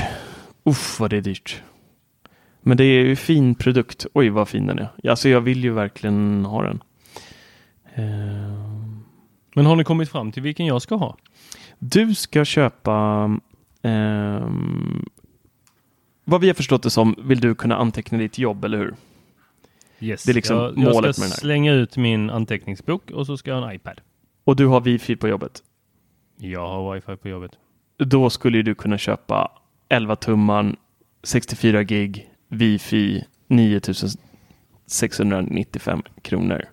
Uff, vad det är dyrt. Men det är ju fin produkt. Oj, vad fin den är. Alltså jag vill ju verkligen ha den. Ehm, Men har ni kommit fram till vilken jag ska ha? du ska köpa ehm, vad vi har förstått det som vill du kunna anteckna ditt jobb, eller hur? Yes. Det är liksom jag, målet jag med ska den här. slänga ut min anteckningsbok och så ska jag ha en iPad. Och du har wifi på jobbet. Jag har wifi på jobbet. Då skulle du kunna köpa 11 tumman, 64 gig, wifi, 9695 kronor.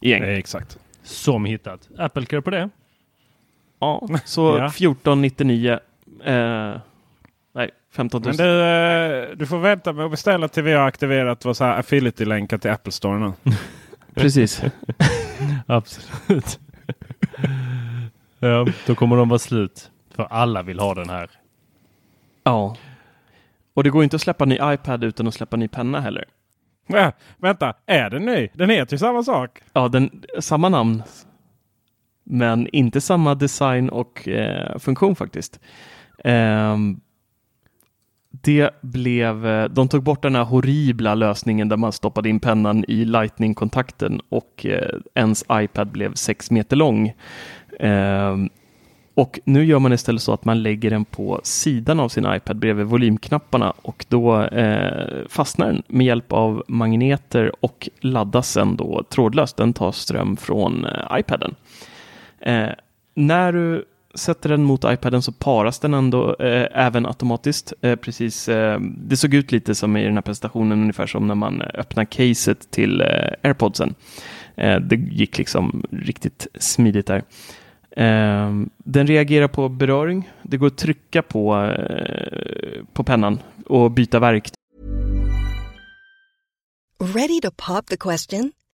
I en. Eh, exakt. Som hittat. Apple på det. Ja, så *laughs* Ja. 1499. Eh, nej, 15 000. Men du, eh, du får vänta med att beställa till vi har aktiverat vår affiliate-länkar till Apple Store nu. *laughs* Precis. *laughs* Absolut. ja, då kommer de vara slut. För alla vill ha den här. ja. Och det går inte att släppa en ny iPad utan att släppa en ny penna heller. Ja, vänta, är den ny? Den heter ju samma sak. Ja, den, samma namn. Men inte samma design och eh, funktion faktiskt. Ehm, det blev, eh, de tog bort den här horribla lösningen där man stoppade in pennan i lightning-kontakten och eh, ens iPad blev sex meter lång. Eh, och nu gör man istället så att man lägger den på sidan av sin iPad bredvid volymknapparna och då eh, fastnar den med hjälp av magneter och laddas sen då trådlöst. Den tar ström från eh, iPaden. Eh, när du sätter den mot iPaden så paras den ändå eh, även automatiskt. Eh, precis, eh, det såg ut lite som i den här presentationen, ungefär som när man öppnar caset till eh, AirPodsen. Eh, det gick liksom riktigt smidigt där. Eh, den reagerar på beröring. Det går att trycka på, eh, på pennan och byta verktyg. Ready to pop the question?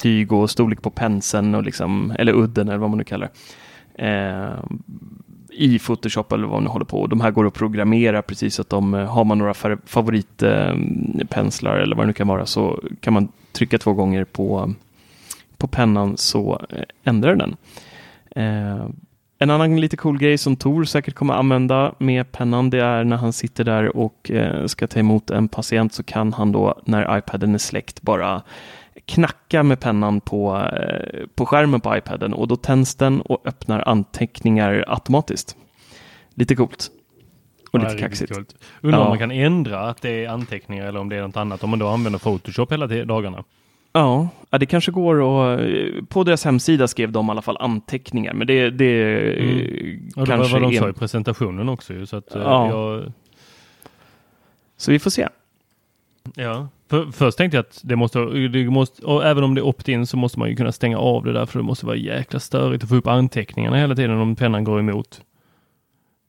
Tyg och storlek på penseln och liksom, eller udden eller vad man nu kallar det. Eh, I Photoshop eller vad man nu håller på. De här går att programmera precis så att de, eh, har man några favoritpenslar favoritpenslar eller vad det nu kan vara så kan man trycka två gånger på, på pennan så eh, ändrar den. Eh, en annan lite cool grej som Tor säkert kommer använda med pennan det är när han sitter där och eh, ska ta emot en patient så kan han då när iPaden är släckt bara knacka med pennan på, eh, på skärmen på iPaden och då tänds den och öppnar anteckningar automatiskt. Lite coolt. Och Ja, lite kaxigt. coolt. Undrar om Ja. man kan ändra att det är anteckningar eller om det är något annat. Om man då använder Photoshop hela dagarna. Ja, ja, det kanske går och på deras hemsida skrev de i alla fall anteckningar, men det, det Mm. eh, Och det var kanske vad de sa i presentationen också ju. Så, att, eh, Ja. jag, Så vi får se. Ja. För, först tänkte jag att det måste, det måste och även om det är opt-in så måste man ju kunna stänga av det där för det måste vara jäkla störigt att få upp anteckningarna hela tiden om pennan går emot.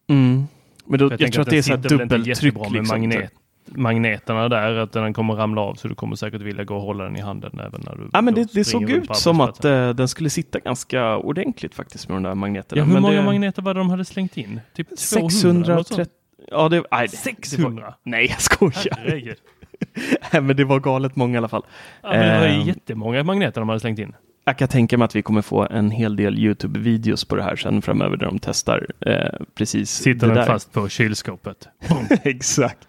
Mm. Men då, För jag, tänker tror att det är så här dubbeltryck. med Liksom. magnet, magneterna där, att den kommer ramla av så du kommer säkert vilja gå och hålla den i handen även när du Ja, men det, det såg ut som att eh, den skulle sitta ganska ordentligt faktiskt med de där magneterna. Ja, hur men många det, magneter var det de hade slängt in? Typ 200? eller något 630. sånt? Ja, det, nej, det- 600? Det var, nej, jag skojar. Herregud. *laughs* Nej, men det var galet många i alla fall. Ja, men det var ju Ehm, jättemånga magneter de hade slängt in. Jag kan tänka mig att vi kommer få en hel del YouTube-videos på det här sen framöver där de testar eh, precis Sitter det den där. fast på kylskåpet. *laughs* Exakt.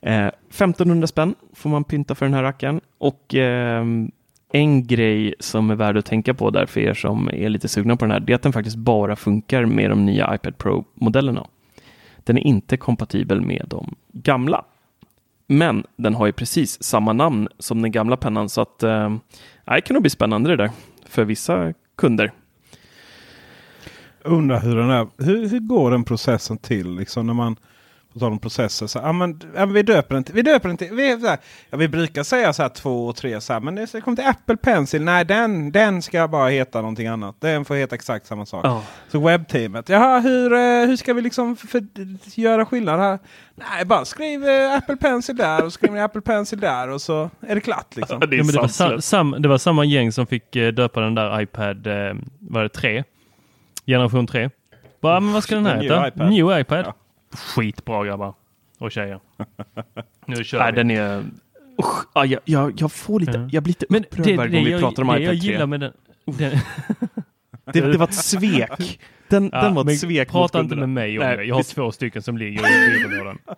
Eh, 1500 spänn får man pynta för den här rackaren. Och ehm, en grej som är värd att tänka på där för er som är lite sugna på den här, det är att den faktiskt bara funkar med de nya iPad Pro-modellerna. Den är inte kompatibel med de gamla. Men den har ju precis samma namn som den gamla pennan så att eh, det kan nog bli spännande det där för vissa kunder. Undrar hur den är. Hur, hur går den processen till? Liksom när man på tal om processer. Så, ja, men, ja, men vi döper den till. Vi, döper den till vi, så här, ja, vi brukar säga så här två och tre. Så här, men det kommer till Apple Pencil. Nej, den, den ska bara heta någonting annat. Den får heta exakt samma sak. Ja. Så webbteamet. Jaha, hur, eh, hur ska vi liksom för, göra skillnad här? Nej, bara skriv eh, Apple Pencil där och skriv Apple Pencil där och så är det klart. Liksom. det Ja, men det, var sa, sanslöst. sam, det var samma gäng som fick eh, döpa den där iPad, eh, var det 3? Generation 3. Bara, men vad ska den här New heta? iPad. New iPad. Ja. Skitbra grabbar. Och tjejer. *laughs* Nu kör Nej, vi. den är... Usch, ja, jag, jag, jag får lite, Ja. jag blir lite Men upprörd det, varje gång vi jag, pratar om det iPad jag 3. gillar med den... den *laughs* Det, det var ett svek. Den, Ja, den var ett svek Prata inte med mig om Nej, det. Jag har två stycken som ligger i byrålådan. *laughs*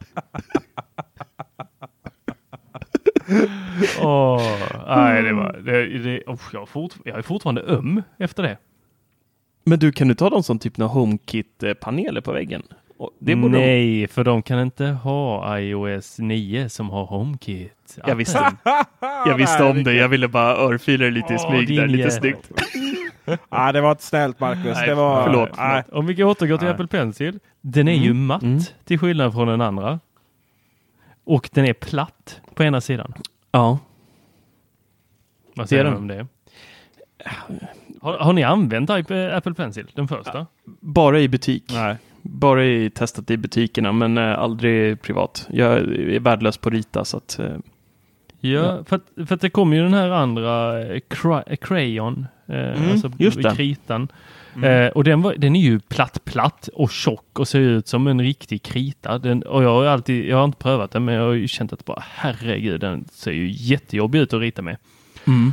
Åh, nej, det var... Det, det, oh, jag, fort, jag är fortfarande öm efter det. Men du, kan du ta dem som typ några HomeKit-paneler på väggen? Och Det borde de- Nej, för de kan inte ha iOS 9 som har HomeKit. Jag visste, jag visste om det. Jag ville bara örfila dig lite i smyg där, lite snyggt. *laughs* Ja, det var ett snällt Marcus. Nej, det var, förlåt, Nej. Om vi återgår till Nej. Apple Pencil. Den är ju Mm, matt mm. till skillnad från den andra. Och den är platt på ena sidan. Ja. Vad Det säger du om det? Har, har ni använt Apple Pencil, den första? Bara i butik. Nej. Bara i, testat i butikerna, men eh, aldrig privat. Jag är värdelös på att rita, så att... Eh, Ja, För, att, för att det kom ju den här andra eh, cra, eh, Crayon, eh, Mm, alltså just det. kritan. Eh, och den, var, den är ju platt, platt och tjock och ser ut som en riktig krita. Den, och jag har alltid, jag har inte prövat den, men jag har ju känt att bara herregud, den ser ju jättejobbig ut att rita med. mm.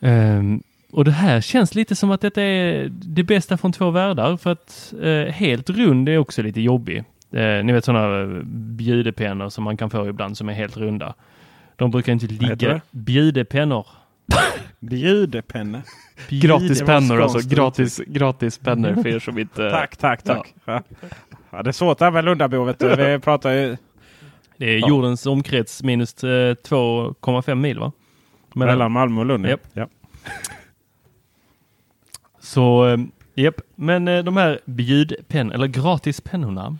Ehm, och det här känns lite som att detta är det bästa från två världar för att eh, helt rund är också lite jobbig. Eh, ni vet sådana bjudepennor som man kan få ibland som är helt runda. De brukar inte ligga... Bjudepennor. *laughs* Bjudepenne. Gratispennor Det var alltså. konstigt. Gratis, gratispennor för er som inte... *laughs* Tack, tack, tack. Ja. Ja, det är svårt det här med Lundabo. Vet du. Vi pratar ju Det är Ja. jordens omkrets minus eh, 2,5 mil va? Mellan- mellan Malmö och Lund. Japp. Ja. Så, eh, japp. Men eh, de här bjudpenn eller gratispennorna.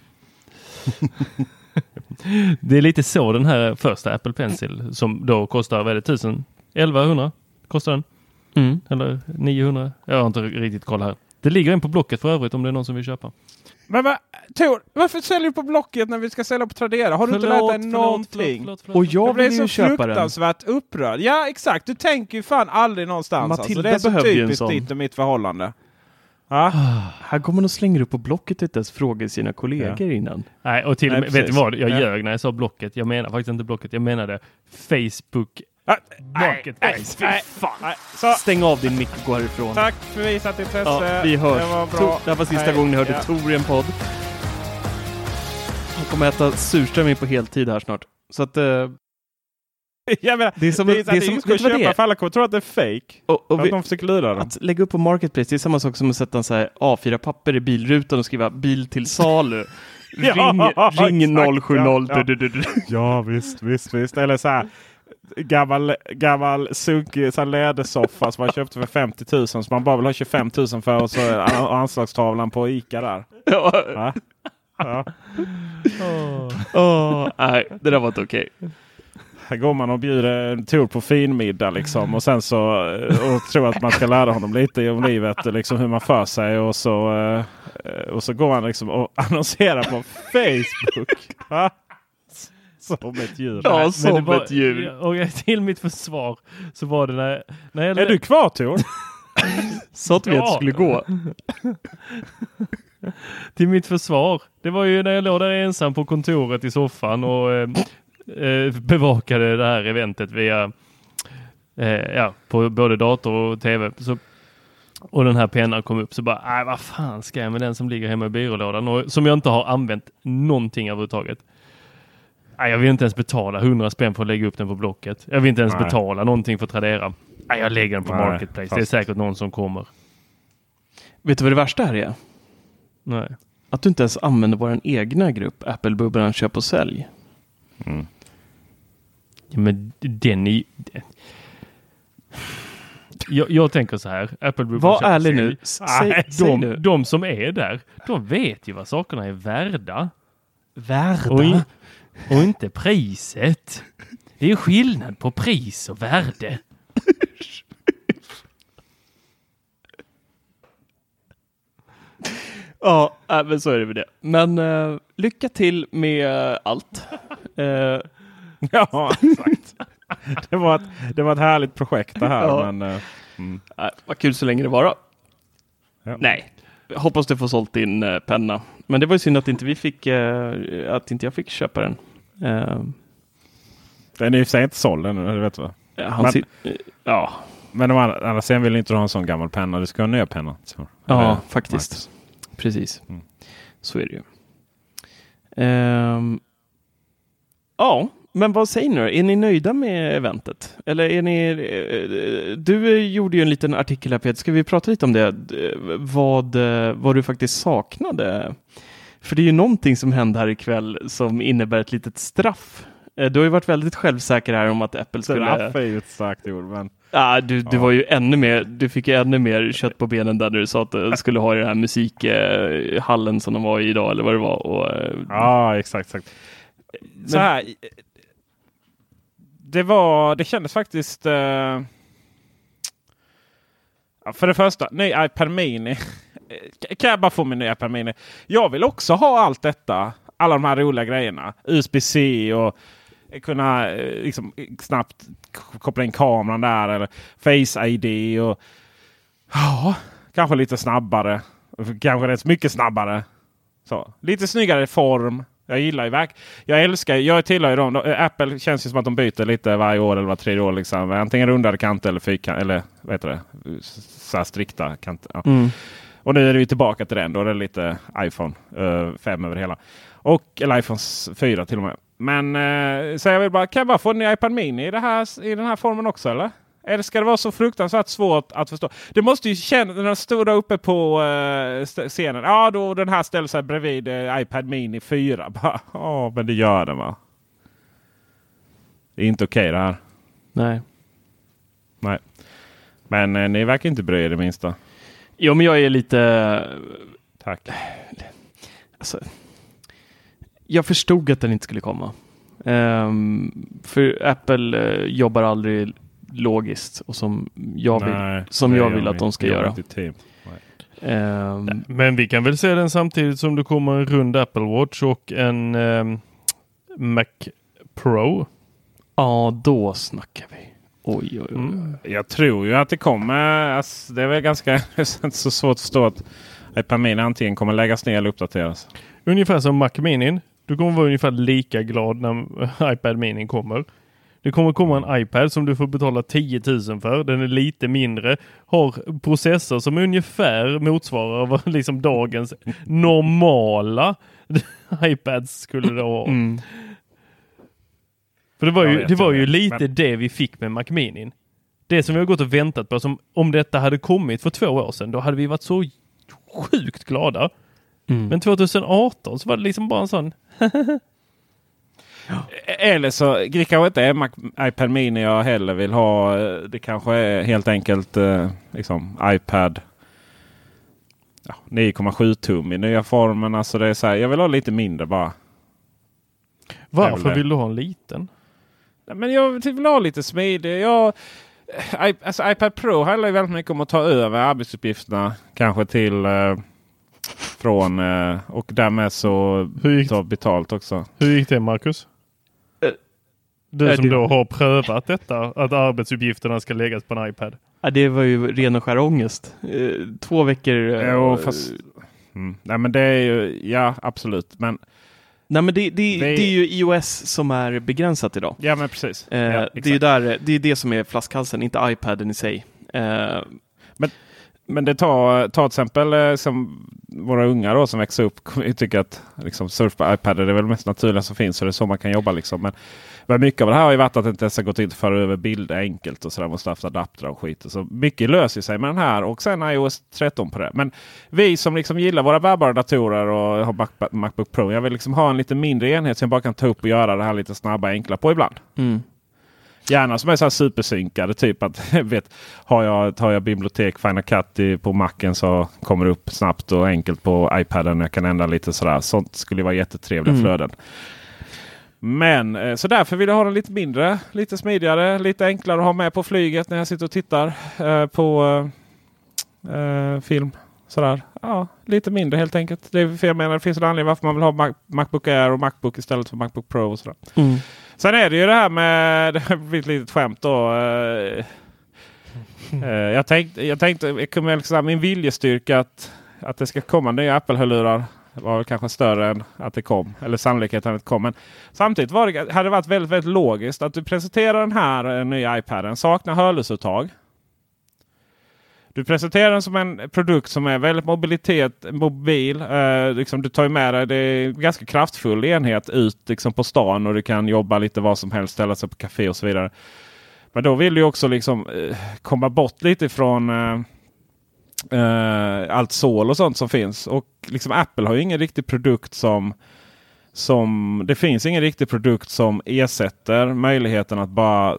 *laughs* det är lite så den här första Apple Pencil som då kostar, vad är det, 1000? 1100 kostar den. Mm. Eller 900? Jag har inte riktigt koll här. Det ligger en på Blocket för övrigt om det är någon som vill köpa. Men va, Tor, varför säljer du på Blocket när vi ska sälja på Tradera? Har du inte Förlåt, lärt dig förlåt, någonting? förlåt, förlåt, Och jag Jag blev vill så ju köpa den. fruktansvärt upprörd. Ja exakt, du tänker ju fan aldrig någonstans. Matilda alltså. Det är så typiskt ditt och mitt förhållande. Ja. Här går man och slänger upp på Blocket inte ens frågar sina kollegor innan. Nej, och till Nej, med, vet du vad? Jag Ja. ljög när jag sa Blocket. Jag menar faktiskt inte Blocket. Jag menade Facebook Marketplace. Fy nej, fan. nej. Så, Stäng av din mick och gå härifrån. tack för visat intresse. Ja, vi hörs. Det var Tor- bra. det här var sista Hej. gången ni hörde Ja. Tor i en podd. Han kommer äta surströmming på heltid här snart. Så att... Eh, *laughs* Jag menar, det är som, det är, det så att är det som, är ska det köpa är? för alla kommer tro att det är fake. Och, och att vi, de försöker lura dem. att lägga upp på Marketplace, det är samma sak som att sätta en så här A4-papper i bilrutan och skriva bil till salu. *laughs* Ja, ring ring exakt, 070. ja, ja. Ja visst, visst, visst. Eller så här gammal, gammal sunkig lädersoffa som man köpte för 50 000 som man bara vill ha 25 000 för och så är an- anslagstavlan på Ica där. Ja. Ja. Ja. Åh, nej, det där var inte okej. Här går man och bjuder en tur på finmiddag liksom och sen så och tror att man ska lära honom lite om livet liksom hur man för sig och så, eh, och så går han liksom och *laughs* annonserar på Facebook. *laughs* Som ett djur. Ja, Men som det var- ett djur. Och *laughs* till mitt försvar så var det när, när jag Är du kvar Tor? *laughs* Så att vi Ja. att det skulle gå. till mitt försvar. Det var ju när jag låg där ensam på kontoret i soffan och eh, eh, bevakade det här eventet via eh, ja, på både dator och tv. Så, och den här pennan kom upp så bara, nej vad fan ska jag med den som ligger hemma i byrålådan och som jag inte har använt någonting överhuvudtaget. Nej, jag vill inte ens betala 100 spänn för att lägga upp den på Blocket. Jag vill inte ens Nej. betala någonting för Tradera. Nej, jag lägger den på Nej, Marketplace. Det är fast- säkert någon som kommer. Vet du vad det värsta här är? Nej. Att du inte ens använder vår egna grupp, Apple-bubblan Köp och Sälj. Ja, men den är den- jag, jag tänker så här. Apple Var ärlig nu. S- säg- Nej, säg de, nu. de som är där, de vet ju vad sakerna är värda. Värda? Och, in, och inte priset. Det är skillnad på pris och värde. Ja, äh, men så är det med det. Men eh, lycka till med allt. Eh, Ja, exakt. Det var, ett, det var ett härligt projekt det här. Ja. Men, mm. vad kul så länge det varar. Ja. Nej, hoppas du får sålt din penna. Men det var ju synd att inte vi fick, att inte jag fick köpa den. Eh, Den är i och för sig inte såld ännu, det vet du va? han Men- ja, Men å andra andra sidan vill inte ha en sån gammal penna. Du ska ha en ny penna. Så. ja Eller- faktiskt. Precis. Mm. Så är det ju. Ehm, ja, men vad säger ni? Är ni nöjda med eventet? Eller är ni... Du gjorde ju en liten artikel här Peter, ska vi prata lite om det? Vad, eh, vad du faktiskt saknade? För det är ju någonting som hände här ikväll som innebär ett litet straff. Eh, Du har ju varit väldigt självsäker här om att Apple skulle... Straff är ju ett starkt ord. Men... Ja, du, du Ja. var ju ännu mer, du fick ju ännu mer kött på benen där när du sa att du skulle ha i den här musikhallen som de var i idag eller vad det var. Och, eh, Ja, exakt. exakt. Så här. Det var, det kändes faktiskt... eh, ja, för det första, ny iPad Mini. Eh, kan jag bara få min nya iPad Mini? Jag vill också ha allt detta. Alla de här roliga grejerna. USB-C och eh, kunna eh, liksom, snabbt koppla in kameran där. Eller Face ID. och Ja, kanske lite snabbare. Kanske rätt mycket snabbare. Så, lite snyggare form. Jag gillar ju verk. Jag älskar, jag tillhör ju dem. De- Apple känns ju som att de byter lite varje år eller var tredje år. Liksom. Antingen rundade kanter eller fyrkant. Eller vad heter det? Så här strikta kanter. Ja. Mm. Och nu är det ju tillbaka till den. Då är det lite iPhone eh, 5 över hela. Och, eller iPhone 4 till och med. Men eh, så jag vill bara, kan jag bara få en ny iPad Mini i, det här, i den här formen också eller? Eller ska det vara så fruktansvärt svårt att förstå? Det måste ju kännas, när de stod där uppe på eh, scenen. Ja, då den här ställer sig bredvid eh, iPad Mini 4. *laughs* Bara, Ja, men det gör den va? Det är inte okej det här. nej. Nej. Men eh, ni verkar inte bry er det minsta. Jo, men jag är lite... Tack. Alltså, jag förstod att den inte skulle komma. Ehm, för Apple eh, jobbar aldrig logiskt och som jag vill, Nej, som jag vill att de ska göra. Ehm, Men vi kan väl se den samtidigt som det kommer en rund Apple Watch och en ehm, Mac Pro. Ja, då snackar vi. Oj, oj, oj. Mm. Jag tror ju att det kommer. Alltså, det är väl ganska *laughs* så svårt att förstå att iPad Mini antingen kommer läggas ner eller uppdateras. Ungefär som Mac Mini. Du kommer vara ungefär lika glad när *laughs* iPad Mini kommer. Det kommer komma en iPad som du får betala 10 000 för. Den är lite mindre. Har processor som ungefär motsvarar vad *laughs* liksom dagens normala iPads skulle det ha. Mm. För det var ju, det var ju lite men- det vi fick med Mac Mini. Det som vi har gått och väntat på. Som om detta hade kommit för två år sedan, då hade vi varit så sjukt glada. Mm. Men 2018 så var det liksom bara en sån. *laughs* Eller så det kanske inte är Mac, iPad Mini jag heller vill ha. Det kanske är helt enkelt eh, liksom iPad ja, 9,7 tum i nya formen. Alltså det är så här, jag vill ha lite mindre bara. Varför vill du ha en liten? Men jag vill ha lite smidig. Jag, I, alltså iPad Pro handlar ju väldigt mycket om att ta över arbetsuppgifterna. Kanske till eh, från eh, och därmed så Hur gick, ta betalt också. hur gick det Marcus? Eh, Du eh, som det- då har prövat detta, att arbetsuppgifterna ska läggas på en iPad. Ja, det var ju ren och skär ångest. Eh, två veckor. eh, Jo, fast, mm. Nej men det är ju, ja absolut. Men Nej, men det, det, det är ju iOS som är begränsat idag. ja men precis. Eh, ja, det är ju där, det är det som är flaskhalsen, inte iPaden i sig. Eh, Men det tar, tar till exempel eh, som våra unga då som växer upp *laughs* kommer tycka att liksom, surf på iPad är väl mest naturliga som finns. Så det är så man kan jobba liksom. Men, men mycket av det här har ju varit att det inte ens har gått in att föra över bilder enkelt och sådär. Måste haft adaptrar och skit. Så mycket löser sig med den här och sen iOS 13 på det. Men vi som liksom gillar våra bärbara datorer och har Mac, Macbook Pro. Jag vill liksom ha en lite mindre enhet som jag bara kan ta upp och göra det här lite snabba enkla på ibland. mm. Gärna som är så här supersynkade. Typ att *laughs* vet, har, jag, har jag bibliotek Final Cut i, på Macen så kommer det upp snabbt och enkelt på iPaden. Jag kan ändra lite sådär. Sånt skulle vara jättetrevliga Mm. flöden. Men eh, så därför vill jag ha den lite mindre, lite smidigare, lite enklare att ha med på flyget när jag sitter och tittar eh, på eh, film. Sådär. Ja, lite mindre helt enkelt. Det är för jag menar det finns en anledning varför man vill ha Mac, Macbook Air och Macbook istället för Macbook Pro. Och sådär. Mm. Sen är det ju det här med, *laughs* det har blivit ett litet skämt då. eh, *laughs* jag tänkte, jag tänkte liksom, min viljestyrka att, att det ska komma nya Apple-hörlurar var väl kanske större än att det kom. Eller sannolikheten att det kom. Men samtidigt var det, hade det varit väldigt, väldigt logiskt att du presenterar den här eh, nya iPaden. Saknar hörlursuttag. Du presenterar den som en produkt som är väldigt mobilitet, mobil. Eh, liksom du tar ju med dig, det är en ganska kraftfull enhet ut liksom på stan och du kan jobba lite var som helst, ställa sig på café och så vidare. Men då vill du också liksom eh, komma bort lite ifrån eh, eh, allt sol och sånt som finns. Och liksom Apple har ju ingen riktig produkt som som, det finns ingen riktig produkt som ersätter möjligheten att bara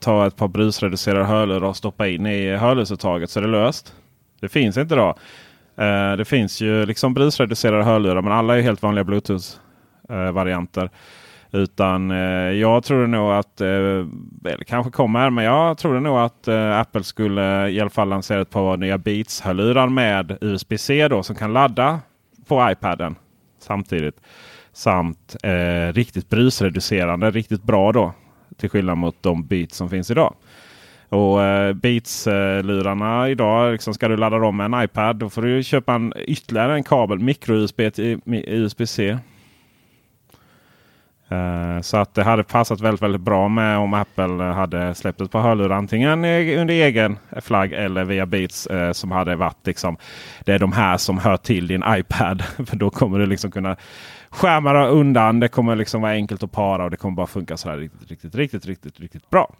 ta ett par brusreducerade hörlurar och stoppa in i hörlursuttaget så är det löst. Det finns inte då. Eh, det finns ju liksom brusreducerade hörlurar men alla är helt vanliga Bluetooth-varianter. Eh, utan eh, jag tror nog att, eh, eller kanske kommer, men jag tror nog att eh, Apple skulle i alla fall lansera ett par nya Beats-hörlurar med USB-C då som kan ladda på iPaden samtidigt. Samt eh, riktigt brusreducerande, riktigt bra då. Till skillnad mot de Beats som finns idag. Och eh, Beats-lurarna idag, liksom, ska du ladda dem med en iPad då får du köpa en, ytterligare en kabel, micro-USB till USB-C. Eh, så att det hade passat väldigt, väldigt bra med om Apple hade släppt ett par hörlurar antingen under egen flagg eller via Beats eh, som hade varit liksom det är de här som hör till din iPad. *laughs* För då kommer du liksom kunna skärma undan. Det kommer liksom vara enkelt att para och det kommer bara funka så här riktigt, riktigt, riktigt, riktigt, riktigt bra.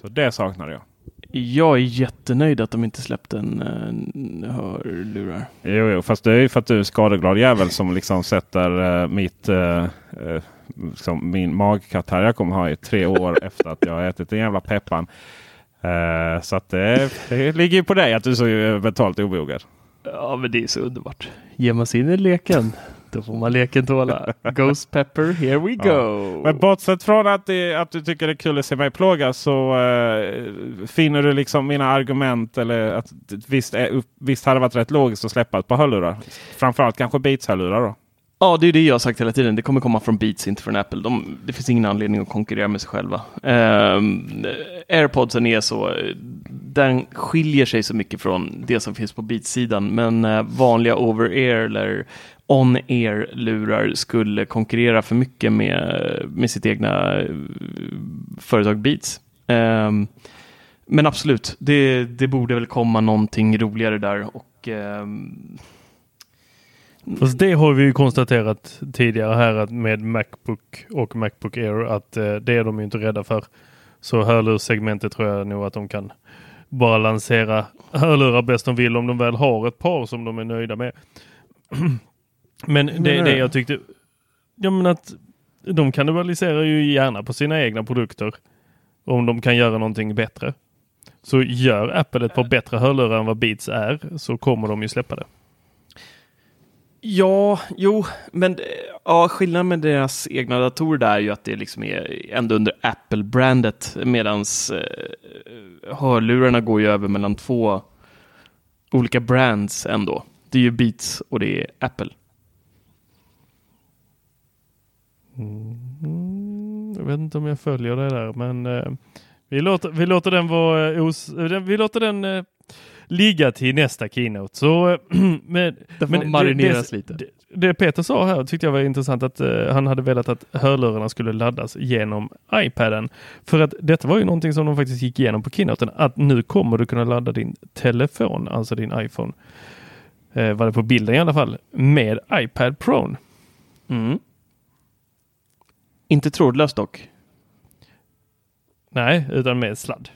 Så det saknar jag. Jag är jättenöjd att de inte släppte en, en hörlurar. Jo, jo, fast det är ju för att du är skadeglad jävel som liksom sätter eh, mitt, eh, liksom min magkatt här jag kommer ha i tre år *laughs* efter att jag har ätit en jävla peppan. Eh, så att det, det ligger ju på dig att du är så mentalt obogad. Ja, men det är så underbart. Ger man sig in i leken, Då får man leken tåla. Ghost Pepper, here we go! Men bortsett från att, det, att du tycker det är kul att se mig plågas så eh, finner du liksom mina argument eller att visst, är, visst hade det varit rätt logiskt att släppa ett par hörlurar. Framförallt kanske Beats-hörlurar då. Ja, det är det jag har sagt hela tiden. Det kommer komma från Beats, inte från Apple. De, det finns ingen anledning att konkurrera med sig själva. Eh, Airpodsen är så, den skiljer sig så mycket från det som finns på Beats-sidan, men eh, vanliga over-ear eller on-ear-lurar skulle konkurrera för mycket med, med sitt egna eh, företag Beats. Eh, men absolut, det, det borde väl komma någonting roligare där och ehm, Fast det har vi ju konstaterat tidigare här att med Macbook och Macbook Air att eh, det är de ju inte rädda för. Så hörlurssegmentet tror jag nog att de kan bara lansera hörlurar bäst de vill om de väl har ett par som de är nöjda med. *clears throat* Men det är det jag tyckte. Ja men att de kannibaliserar ju gärna på sina egna produkter. Om de kan göra någonting bättre. Så gör Apple ett par bättre hörlurar än vad Beats är så kommer de ju släppa det. Ja, jo, men eh, ja, skillnaden med deras egna datorer där är ju att det liksom är ändå under Apple-brandet medans eh, hörlurarna går ju över mellan två olika brands ändå. Det är ju Beats och det är Apple. Mm, jag vet inte om jag följer det där, men eh, vi, låter, vi låter den vara eh, os, eh, vi låter den eh, ligga till nästa keynote. Så, *clears throat* men, det får marineras det, lite. Det, det, Peter sa här tyckte jag var intressant att uh, han hade velat att hörlurarna skulle laddas genom iPaden. För att detta var ju någonting som de faktiskt gick igenom på keynoten. Att nu kommer du kunna ladda din telefon, alltså din iPhone. Uh, var det på bilden i alla fall. Med iPad Pro. Mm. Inte trådlöst dock. Nej, utan med sladd.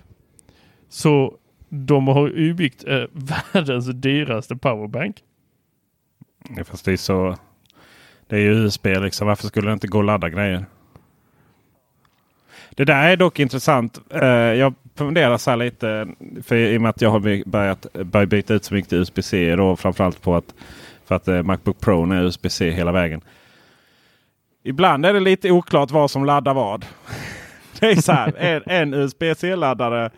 Så de har ju byggt eh, *laughs* världens dyraste powerbank. Ja, fast det är så. Det är ju USB liksom. Varför skulle det inte gå att ladda grejer? Det där är dock intressant. Eh, jag funderar så här lite. För i och med att jag har börjat, börjat byta ut så mycket USB-C. Och framförallt på att, för att eh, Macbook Pro är USB-C hela vägen. Ibland är det lite oklart vad som laddar vad. *laughs* det är så här. en, en USB-C-laddare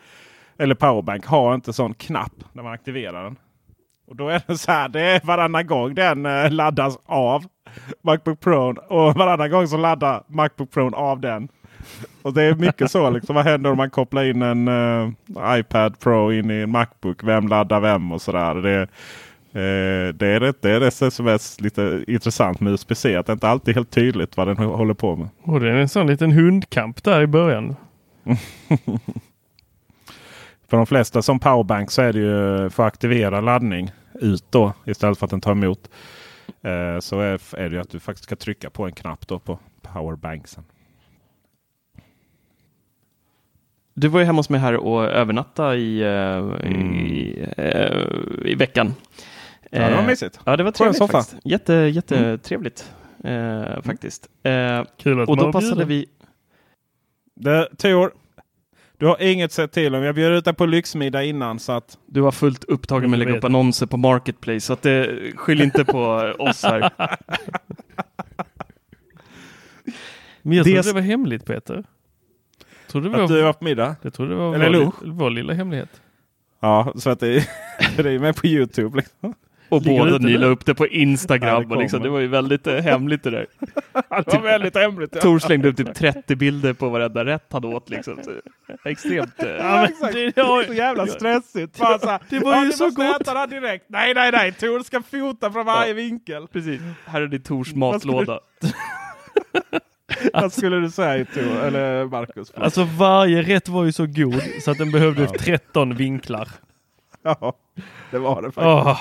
eller powerbank har inte sån knapp när man aktiverar den. Och då är det så här. Det är varannan gång den eh, laddas av Macbook Pro och varannan gång så laddar Macbook Pro av den. Och det är mycket så. Liksom, vad händer om man kopplar in en uh, iPad Pro in i en Macbook? Vem laddar vem och sådär. Det, uh, det, är det, det är det som är lite intressant med USB-C. Att det inte alltid är helt tydligt vad den håller på med. Och det är en sån liten hundkamp där i början. *laughs* För de flesta som powerbank så är det ju för att aktivera laddning ut då istället för att den tar emot. Eh, så är, är det ju att du faktiskt ska trycka på en knapp då på powerbanksen. Du var ju hemma hos mig här och övernatta i, mm. i, uh, i veckan. Ja, det var mysigt. Ja, det var trevligt faktiskt. Jätte, jättetrevligt mm. uh, faktiskt. Kul att och då passade vi... Det, Tor, du har inget sett till om. Jag bjöd ut dig på lyxmiddag innan så att... Du var fullt upptagen med att lägga upp annonser på Marketplace så att det skyll inte på *laughs* oss här. Men jag trodde det var hemligt Peter. Trodde det var, att du var på middag? Jag trodde det var Eller vår, vår lilla hemlighet. Ja, så att det, *laughs* det är med på Youtube. Liksom. Och båda ni la upp det på Instagram. Ja, det, liksom, det var ju väldigt eh, hemligt det där. *laughs* det var väldigt hemligt. Ja. Tor slängde upp typ 30 bilder på varenda rätt han åt. Liksom. Så, extremt. Eh. Ja, men, det, det var så jävla stressigt. Bara så här, det var ju ja, så gott. äta direkt. Nej, nej, nej. Tor ska fota från varje vinkel. Precis. Här är din Tors matlåda. *laughs* Vad skulle du säga Tor? Eller Marcus? Alltså varje rätt var ju så god så att den behövde 13 vinklar. Ja, det var det faktiskt. Oh.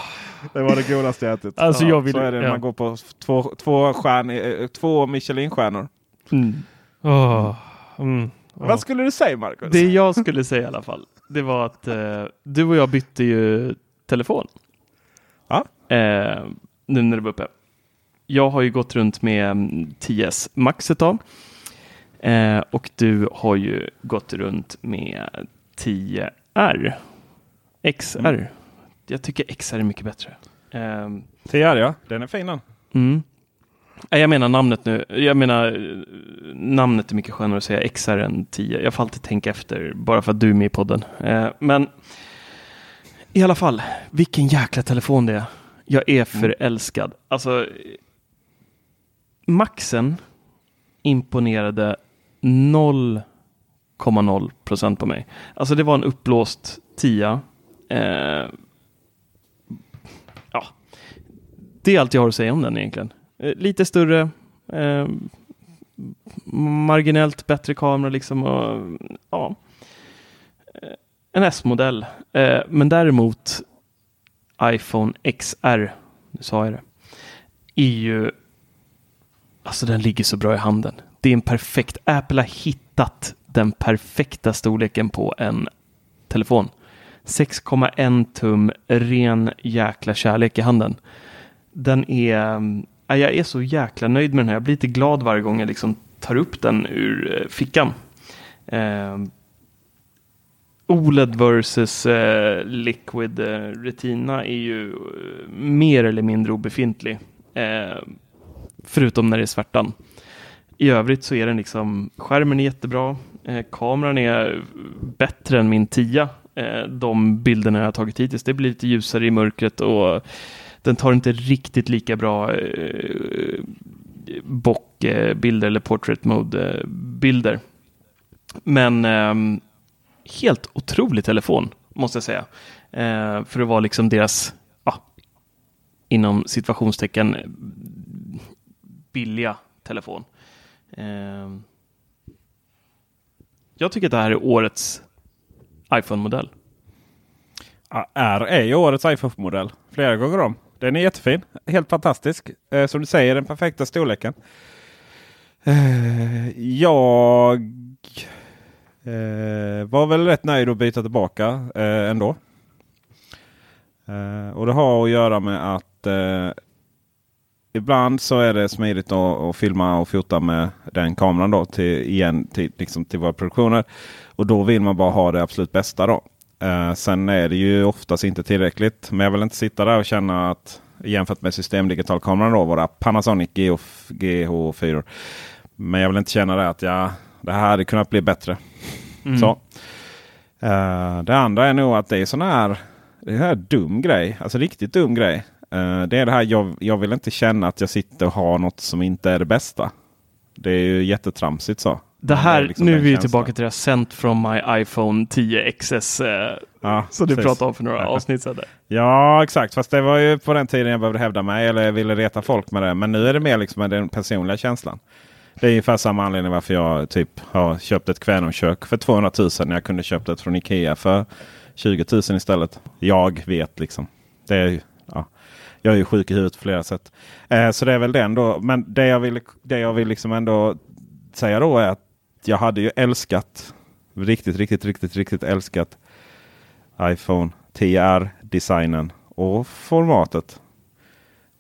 Det var det godaste jag ätit. Alltså jag vill, så är det när ja. man går på två, två, stjärn, eh, två Michelinstjärnor. Mm. Oh. Mm. Oh. Vad skulle du säga Marcus? Det jag skulle säga i alla fall, det var att eh, du och jag bytte ju telefon. Ja. Eh, nu när du var uppe. Jag har ju gått runt med 10S mm, Max ett tag. Eh, och du har ju gått runt med 10R. XR. Mm. Jag tycker XR är mycket bättre. Um, TR ja, den är fin den. Mm. Nej, jag menar namnet nu. Jag menar eh, namnet är mycket skönare att säga XR än 10. Jag får alltid tänka efter bara för att du är med i podden. Eh, men i alla fall, vilken jäkla telefon det är. Jag är förälskad. Alltså, Maxen imponerade 0,0 procent på mig. Alltså det var en uppblåst 10. Eh, ja, det är allt jag har att säga om den egentligen. Eh, lite större, eh, marginellt bättre kamera liksom. Och, ja. Eh, en S-modell. Eh, men däremot iPhone XR, nu sa jag det, är ju Alltså den ligger så bra i handen. Det är en perfekt, Apple har hittat den perfekta storleken på en telefon. 6,1 tum, ren jäkla kärlek i handen. Den är, jag är så jäkla nöjd med den här. Jag blir lite glad varje gång jag liksom tar upp den ur eh, fickan. Eh, OLED versus eh, Liquid eh, Retina är ju eh, mer eller mindre obefintlig. Eh, förutom när det är svärtan. I övrigt så är den liksom, skärmen är jättebra, eh, kameran är bättre än min 10. Eh, de bilderna jag har tagit hittills, det blir lite ljusare i mörkret och den tar inte riktigt lika bra eh, bockbilder eller portrait mode eh, bilder. Men eh, helt otrolig telefon måste jag säga. Eh, för att vara liksom deras, ja, inom situationstecken, billiga telefon. Eh, jag tycker att det här är årets iPhone-modell. Ja, R är ju årets iPhone-modell. Flera gånger om. Den är jättefin. Helt fantastisk. Eh, som du säger, den perfekta storleken. Eh, jag eh, var väl rätt nöjd att byta tillbaka eh, ändå. Eh, och det har att göra med att eh, ibland så är det smidigt att, att filma och fota med den kameran då till, igen till, liksom till våra produktioner. Och då vill man bara ha det absolut bästa då. Eh, sen är det ju oftast inte tillräckligt. Men jag vill inte sitta där och känna att jämfört med systemdigitalkameran då, våra Panasonic GH, GH4. Men jag vill inte känna det att jag, det här hade kunnat bli bättre. Mm. Så. Eh, det andra är nog att det är sån här, det är här dum grej. Alltså riktigt dum grej. Eh, det är det här jag, jag vill inte känna att jag sitter och har något som inte är det bästa. Det är ju jättetramsigt så. Det här, är liksom nu är vi tillbaka till det här Sent from my iPhone 10 XS eh, Ja, som du pratade om för några avsnitt sedan. Ja, exakt. Fast det var ju på den tiden jag behövde hävda mig eller ville reta folk med det. Men nu är det mer liksom den personliga känslan. Det är ungefär samma anledning varför jag typ har köpt ett Kvänum-kök för 200 000 när jag kunde köpt ett från Ikea för 20 000 istället. Jag vet liksom. Det är, ja. Jag är ju sjuk i huvudet på flera sätt. Eh, så det är väl den då. Men det jag vill, det jag vill liksom ändå säga då är att jag hade ju älskat, riktigt, riktigt, riktigt, riktigt älskat iPhone 10R-designen och formatet.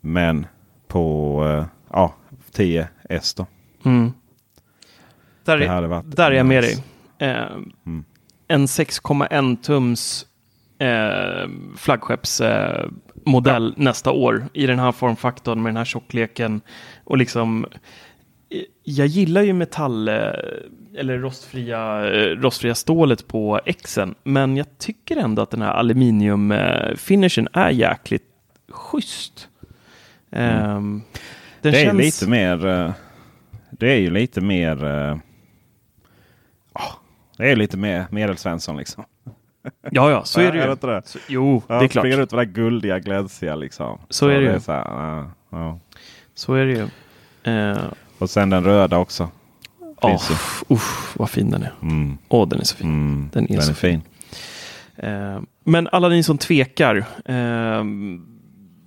Men på eh, ja, 10S då. Mm. Där, Det är, hade varit där är jag med dig. Eh, Mm. En 6,1 tums eh, flaggskeppsmodell eh, modell nästa år i den här formfaktorn med den här tjockleken. Och liksom, jag gillar ju metall eh, eller rostfria, eh, rostfria stålet på Xen, men jag tycker ändå att den här aluminium eh, är jäkligt schysst. Mm. det är känns- lite mer. Det är ju lite mer. ah, det är lite mer medelsvensson liksom. Ja, ja, så *laughs* är det ju. Är det inte det? Så, jo, Ja, det är klart. Springer ut med det guldiga, glänsiga liksom. Så är det ju. så, här, ja, ja. Så är det ju. Eh, Och sen den röda också. Ju. usch, vad fin den är. Mm. Åh, den är så fin. Mm, Den är den så är fin. Eh, men alla ni som tvekar, eh,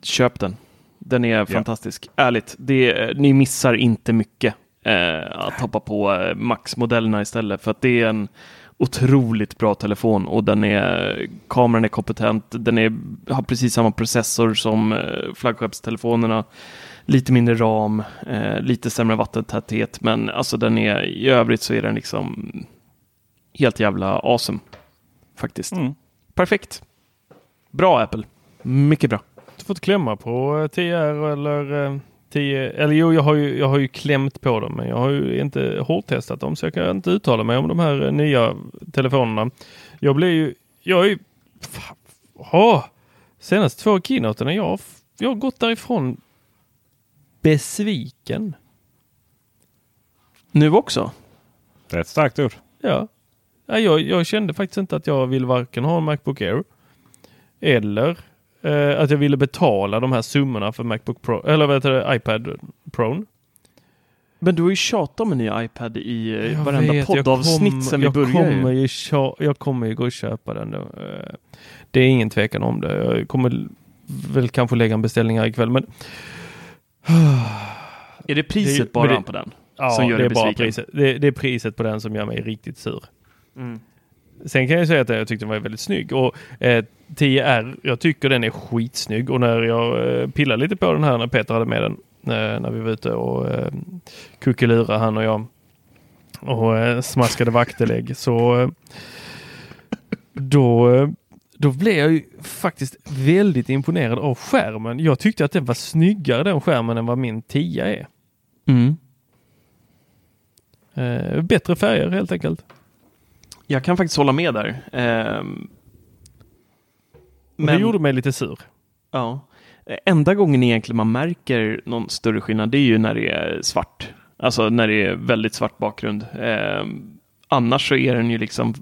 köp den. Den är fantastisk. Ärligt, det, ni missar inte mycket eh, att hoppa på eh, Max-modellerna istället. För att det är en otroligt bra telefon och den är, kameran är kompetent. Den är, har precis samma processor som eh, flaggskeppstelefonerna. Lite mindre ram, eh, lite sämre vattentäthet, men alltså den är i övrigt så är den liksom helt jävla awesome. Faktiskt. Mm. Perfekt. Bra Apple. Mycket bra. Du fått klämma på eh, TR eller eh, 10, eller jo, jag har, ju, jag har ju klämt på dem, men jag har ju inte hårdtestat dem, så jag kan inte uttala mig om de här eh, nya telefonerna. Jag blir ju, jag är ju, fan, åh, senast två keynoterna, jag, jag har gått därifrån besviken. Nu också? Det är ett starkt ord. Ja. Ja, jag, jag kände faktiskt inte att jag vill varken ha en Macbook Air eller eh, att jag ville betala de här summorna för Macbook Pro, eller vad heter det, iPad Pro. Men du har ju tjatat om en ny iPad i eh, Jag varenda vet, jag poddavsnitt kommer- sen vi jag började. Kommer ju. ju tja, jag kommer ju gå och köpa den. Då. Eh, Det är ingen tvekan om det. Jag kommer väl kanske lägga en beställning här ikväll. Men *sighs* Är det priset Det- bara det- på den? Ja, som gör det är bara priset. Det, det är priset på den som gör mig riktigt sur. Mm. Sen kan jag säga att jag tyckte den var väldigt snygg. Och eh, 10R, jag tycker den är skitsnygg. Och när jag eh, pillade lite på den här när Peter hade med den. Eh, när vi var ute och eh, kuckelurade han och jag. Och eh, smaskade vaktelägg. Så eh, då, eh, då blev jag ju faktiskt väldigt imponerad av skärmen. Jag tyckte att den var snyggare den skärmen än vad min 10 är. Mm. Eh, bättre färger helt enkelt. Jag kan faktiskt hålla med där. Ehm, Och Det gjorde mig lite sur. Ja. Enda gången egentligen man märker någon större skillnad det är ju när det är svart. Alltså när det är väldigt svart bakgrund. Ehm, annars så är den ju liksom...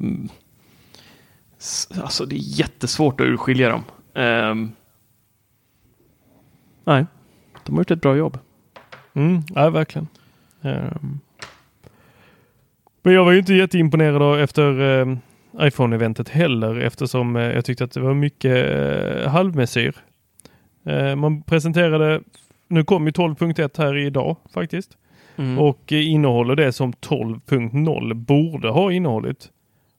Alltså det är jättesvårt att urskilja dem. Ehm, nej, de har gjort ett bra jobb. Mm, ja, verkligen. Ehm. Men jag var ju inte jätteimponerad efter eh, iPhone-eventet heller eftersom eh, jag tyckte att det var mycket eh, halvmesyr. Eh, man presenterade, nu kom ju 12.1 här idag faktiskt. Mm. Och eh, innehåller det som 12.0 borde ha innehållit.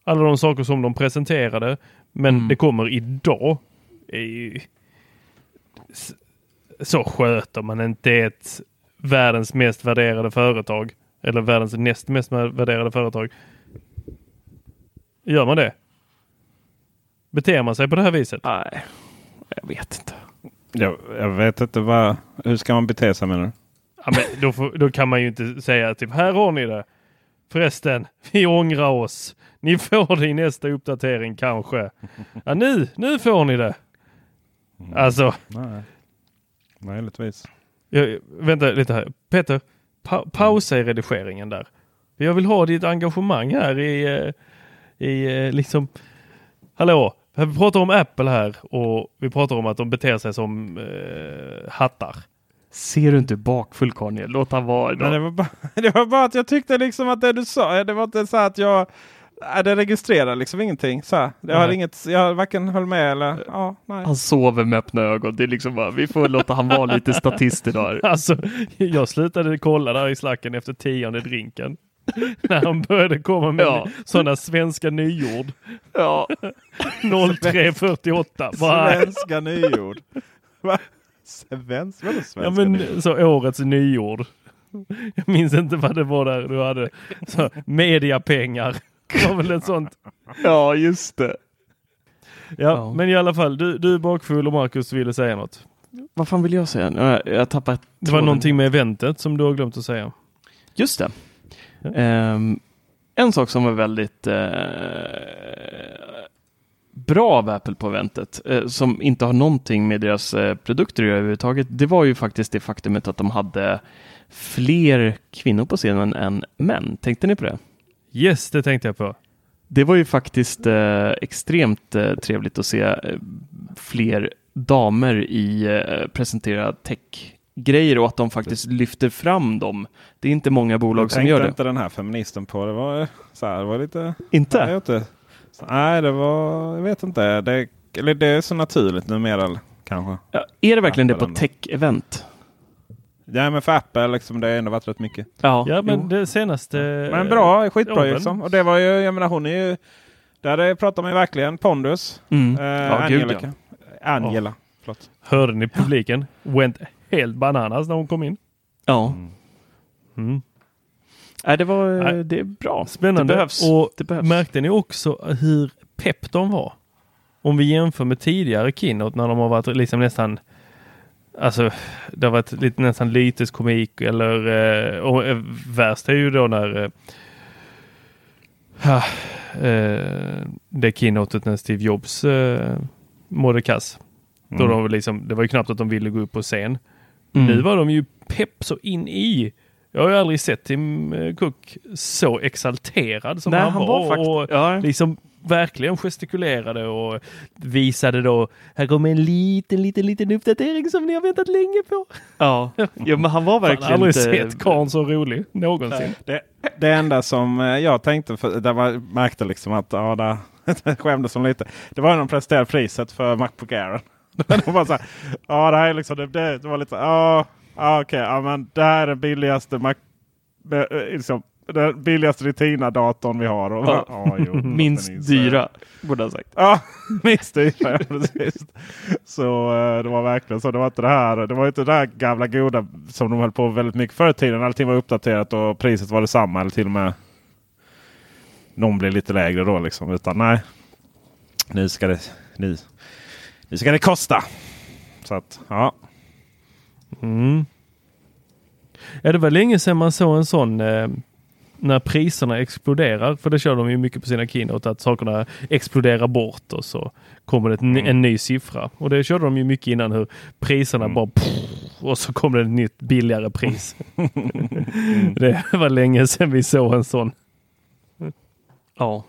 Alla de saker som de presenterade. Men Mm. det kommer idag. Så sköter man inte ett världens mest värderade företag. Eller världens näst mest värderade företag. Gör man det? Beter man sig på det här viset? Nej, jag vet inte. Jag, jag vet inte vad... Hur ska man bete sig menar du? Ja, men då, får, då kan man ju inte säga typ här har ni det. Förresten, *laughs* vi ångrar oss. Ni får det i nästa uppdatering kanske. *laughs* Ja, nu, nu får ni det. Alltså, Nej. Möjligtvis. jag, vänta lite här. Peter, pa pausa i redigeringen där. Jag vill ha ditt engagemang här i, eh, i eh, liksom, hallå, vi pratar om Apple här och vi pratar om att de beter sig som eh, hattar. Ser du inte bakfull Kanye? Låt han vara idag. Men det, var bara, *laughs* det var bara att jag tyckte liksom att det du sa, det var inte så att jag... Nej, det registrerar liksom ingenting. Så här. Jag, har inget, jag varken höll med eller... Ja, nej. Han sover med öppna ögon. Det är liksom bara, vi får låta han vara lite statist idag. *laughs* Alltså, jag slutade kolla där i slacken efter tionde drinken. *laughs* När han började komma med Ja. sådana svenska nyord. Ja. 0348. Bara, Svenska nyord. Va? Svensk? Vadå svenska ja, men, så årets nyord. Jag minns inte vad det var där du hade. Så, mediapengar. Det var väl ett sånt. Ja, just det. Ja, Ja. men i alla fall. Du, du är bakfull och Marcus ville säga något. Vad fan vill jag säga? Jag, jag har tappat Det var någonting med eventet som du har glömt att säga. Just det. Ehm, en sak som var väldigt eh, bra av Apple på eventet, eh, som inte har någonting med deras eh, produkter att göra överhuvudtaget, det var ju faktiskt det faktumet att de hade fler kvinnor på scenen än män. Tänkte ni på det? Yes, det tänkte jag på. Det var ju faktiskt eh, extremt eh, trevligt att se eh, fler damer i eh, presentera tech-grejer och att de faktiskt lyfter fram dem. Det är inte många bolag Jag som gör tänkte det. inte den här feministen på. Det var så här, det var lite... Inte? Nej, jag vet inte. Nej, det var... Jag vet inte. Det, eller det är så naturligt numera kanske. Ja, är det verkligen det Apple på ändå. tech-event? Ja, men för Apple liksom, det har ändå varit rätt mycket. Ja, Ja, men jo. det senaste... Men bra, skitbra liksom. Och det var ju, jag menar hon är ju... Där pratar man ju verkligen pondus. Mm. Eh, Ja, gud, Angelica. Angela. Förlåt. Hörde ni publiken? Went helt bananas när hon kom in. Ja. Mm. Nej, det var Nej. det är bra. Spännande. Det behövs. Och det behövs. märkte ni också hur pepp de var? Om vi jämför med tidigare keynote när de har varit liksom nästan Alltså, det har varit lite, nästan lite komik eller eh, och eh, värst är ju då när eh, eh, det keynotet när Steve Jobs eh, mådde kass. Då Mm. de liksom, det var ju knappt att de ville gå upp på scen. Mm. Nu var de ju pepp så in i. Jag har ju aldrig sett Tim eh, Cook så exalterad som Nej, han, han var. och ja. liksom verkligen gestikulerade och visade då, här kommer en liten, liten, liten uppdatering som ni har väntat länge på. Ja, ja men han var *laughs* verkligen aldrig inte... sett karln så rolig någonsin. Det, det enda som eh, jag tänkte, för, där man märkte liksom att ja, där *laughs* skämdes de lite. Det var när de presenterade priset för Macbook Air. *laughs* de var så här, ja det här är liksom, det, det, det var lite, ja, ja okej, ja men det här är den billigaste Mac, eh, liksom, den billigaste Retina-datorn vi har. Och, Ja. ja, jo, *laughs* Minst dyra, borde jag sagt. Ja, *laughs* minst dyra. Ja, precis. Så eh, det var verkligen så. Det var inte det här. Det var inte det här gamla goda som de höll på väldigt mycket förr i tiden. Allting var uppdaterat och priset var detsamma. Eller till och med någon blev lite lägre då liksom. Utan nej. Nu ska det, nu, nu ska det kosta. Så att ja. Mm. Ja, det var länge sedan man såg en sån eh, när priserna exploderar. För det kör de ju mycket på sina keynote att sakerna exploderar bort och så kommer det ny- en ny siffra. Och det körde de ju mycket innan hur priserna bara och så kommer det ett nytt billigare pris. *laughs* *laughs* det var länge sedan vi såg en sån. Ja.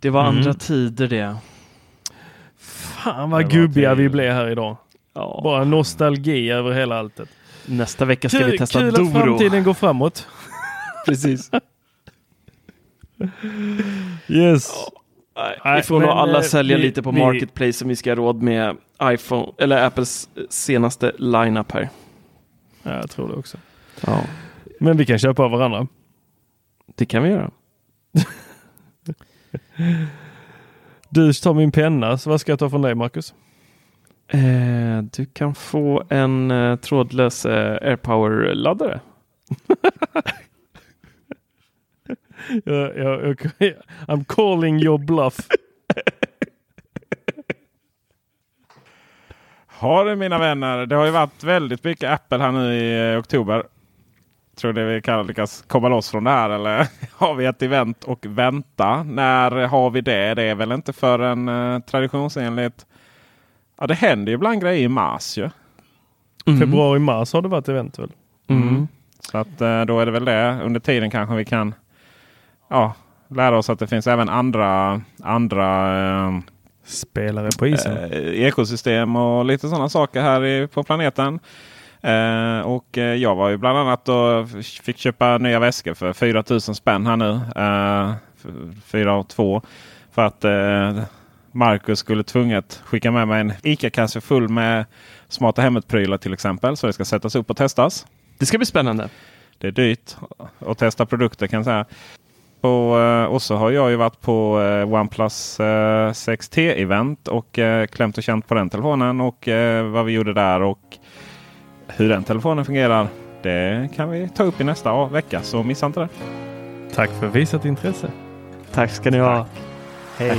Det var Mm. andra tider det. Fan vad Det gubbiga vi blev här idag. Ja. Bara nostalgi över hela alltet. Nästa vecka ska Kul, vi testa kul att Doro. framtiden går framåt. *laughs* Precis. *laughs* Yes. vi får nog alla eh, sälja vi- lite på vi- Marketplace om vi ska ha råd med iPhone eller Apples senaste lineup här. Ja, jag tror det också. Ja, Men vi kan köpa av varandra. det kan vi göra. *laughs* Du tar min penna, så vad ska jag ta från dig Marcus? Eh, du kan få en eh, trådlös eh, AirPower-laddare. *laughs* Jag, jag, jag, I'm calling your bluff. *laughs* Har du mina vänner. Det har ju varit väldigt mycket Apple här nu i eh, oktober. Tror ni vi kan lyckas komma loss från det här eller *laughs* har vi ett event och vänta? När har vi det? Det är väl inte förrän eh, traditionsenligt. Ja, det händer ju ibland grejer i mars ju. Februari, mars har det varit event väl? Mm. Så att eh, då är det väl det. Under tiden kanske vi kan ja, lära oss att det finns även andra, andra eh, Spelare på isen. eh, ekosystem och lite sådana saker här i, på planeten. Eh, och eh, jag var ju bland annat och fick köpa nya väskor för 4000 spänn här nu. Eh, f- fyra och två. För att eh, Marcus skulle tvunget skicka med mig en ICA-kasse full med smarta hemmet-prylar till exempel. Så det ska sättas upp och testas. Det ska bli spännande. Det är dyrt att testa produkter kan jag säga. På, eh, och så har jag ju varit på eh, OnePlus eh, 6T-event och eh, klämt och känt på den telefonen och vad vi gjorde där och hur den telefonen fungerar. Det kan vi ta upp i nästa vecka, så missa inte det. Tack för visat intresse. Tack ska ni ha. Hej.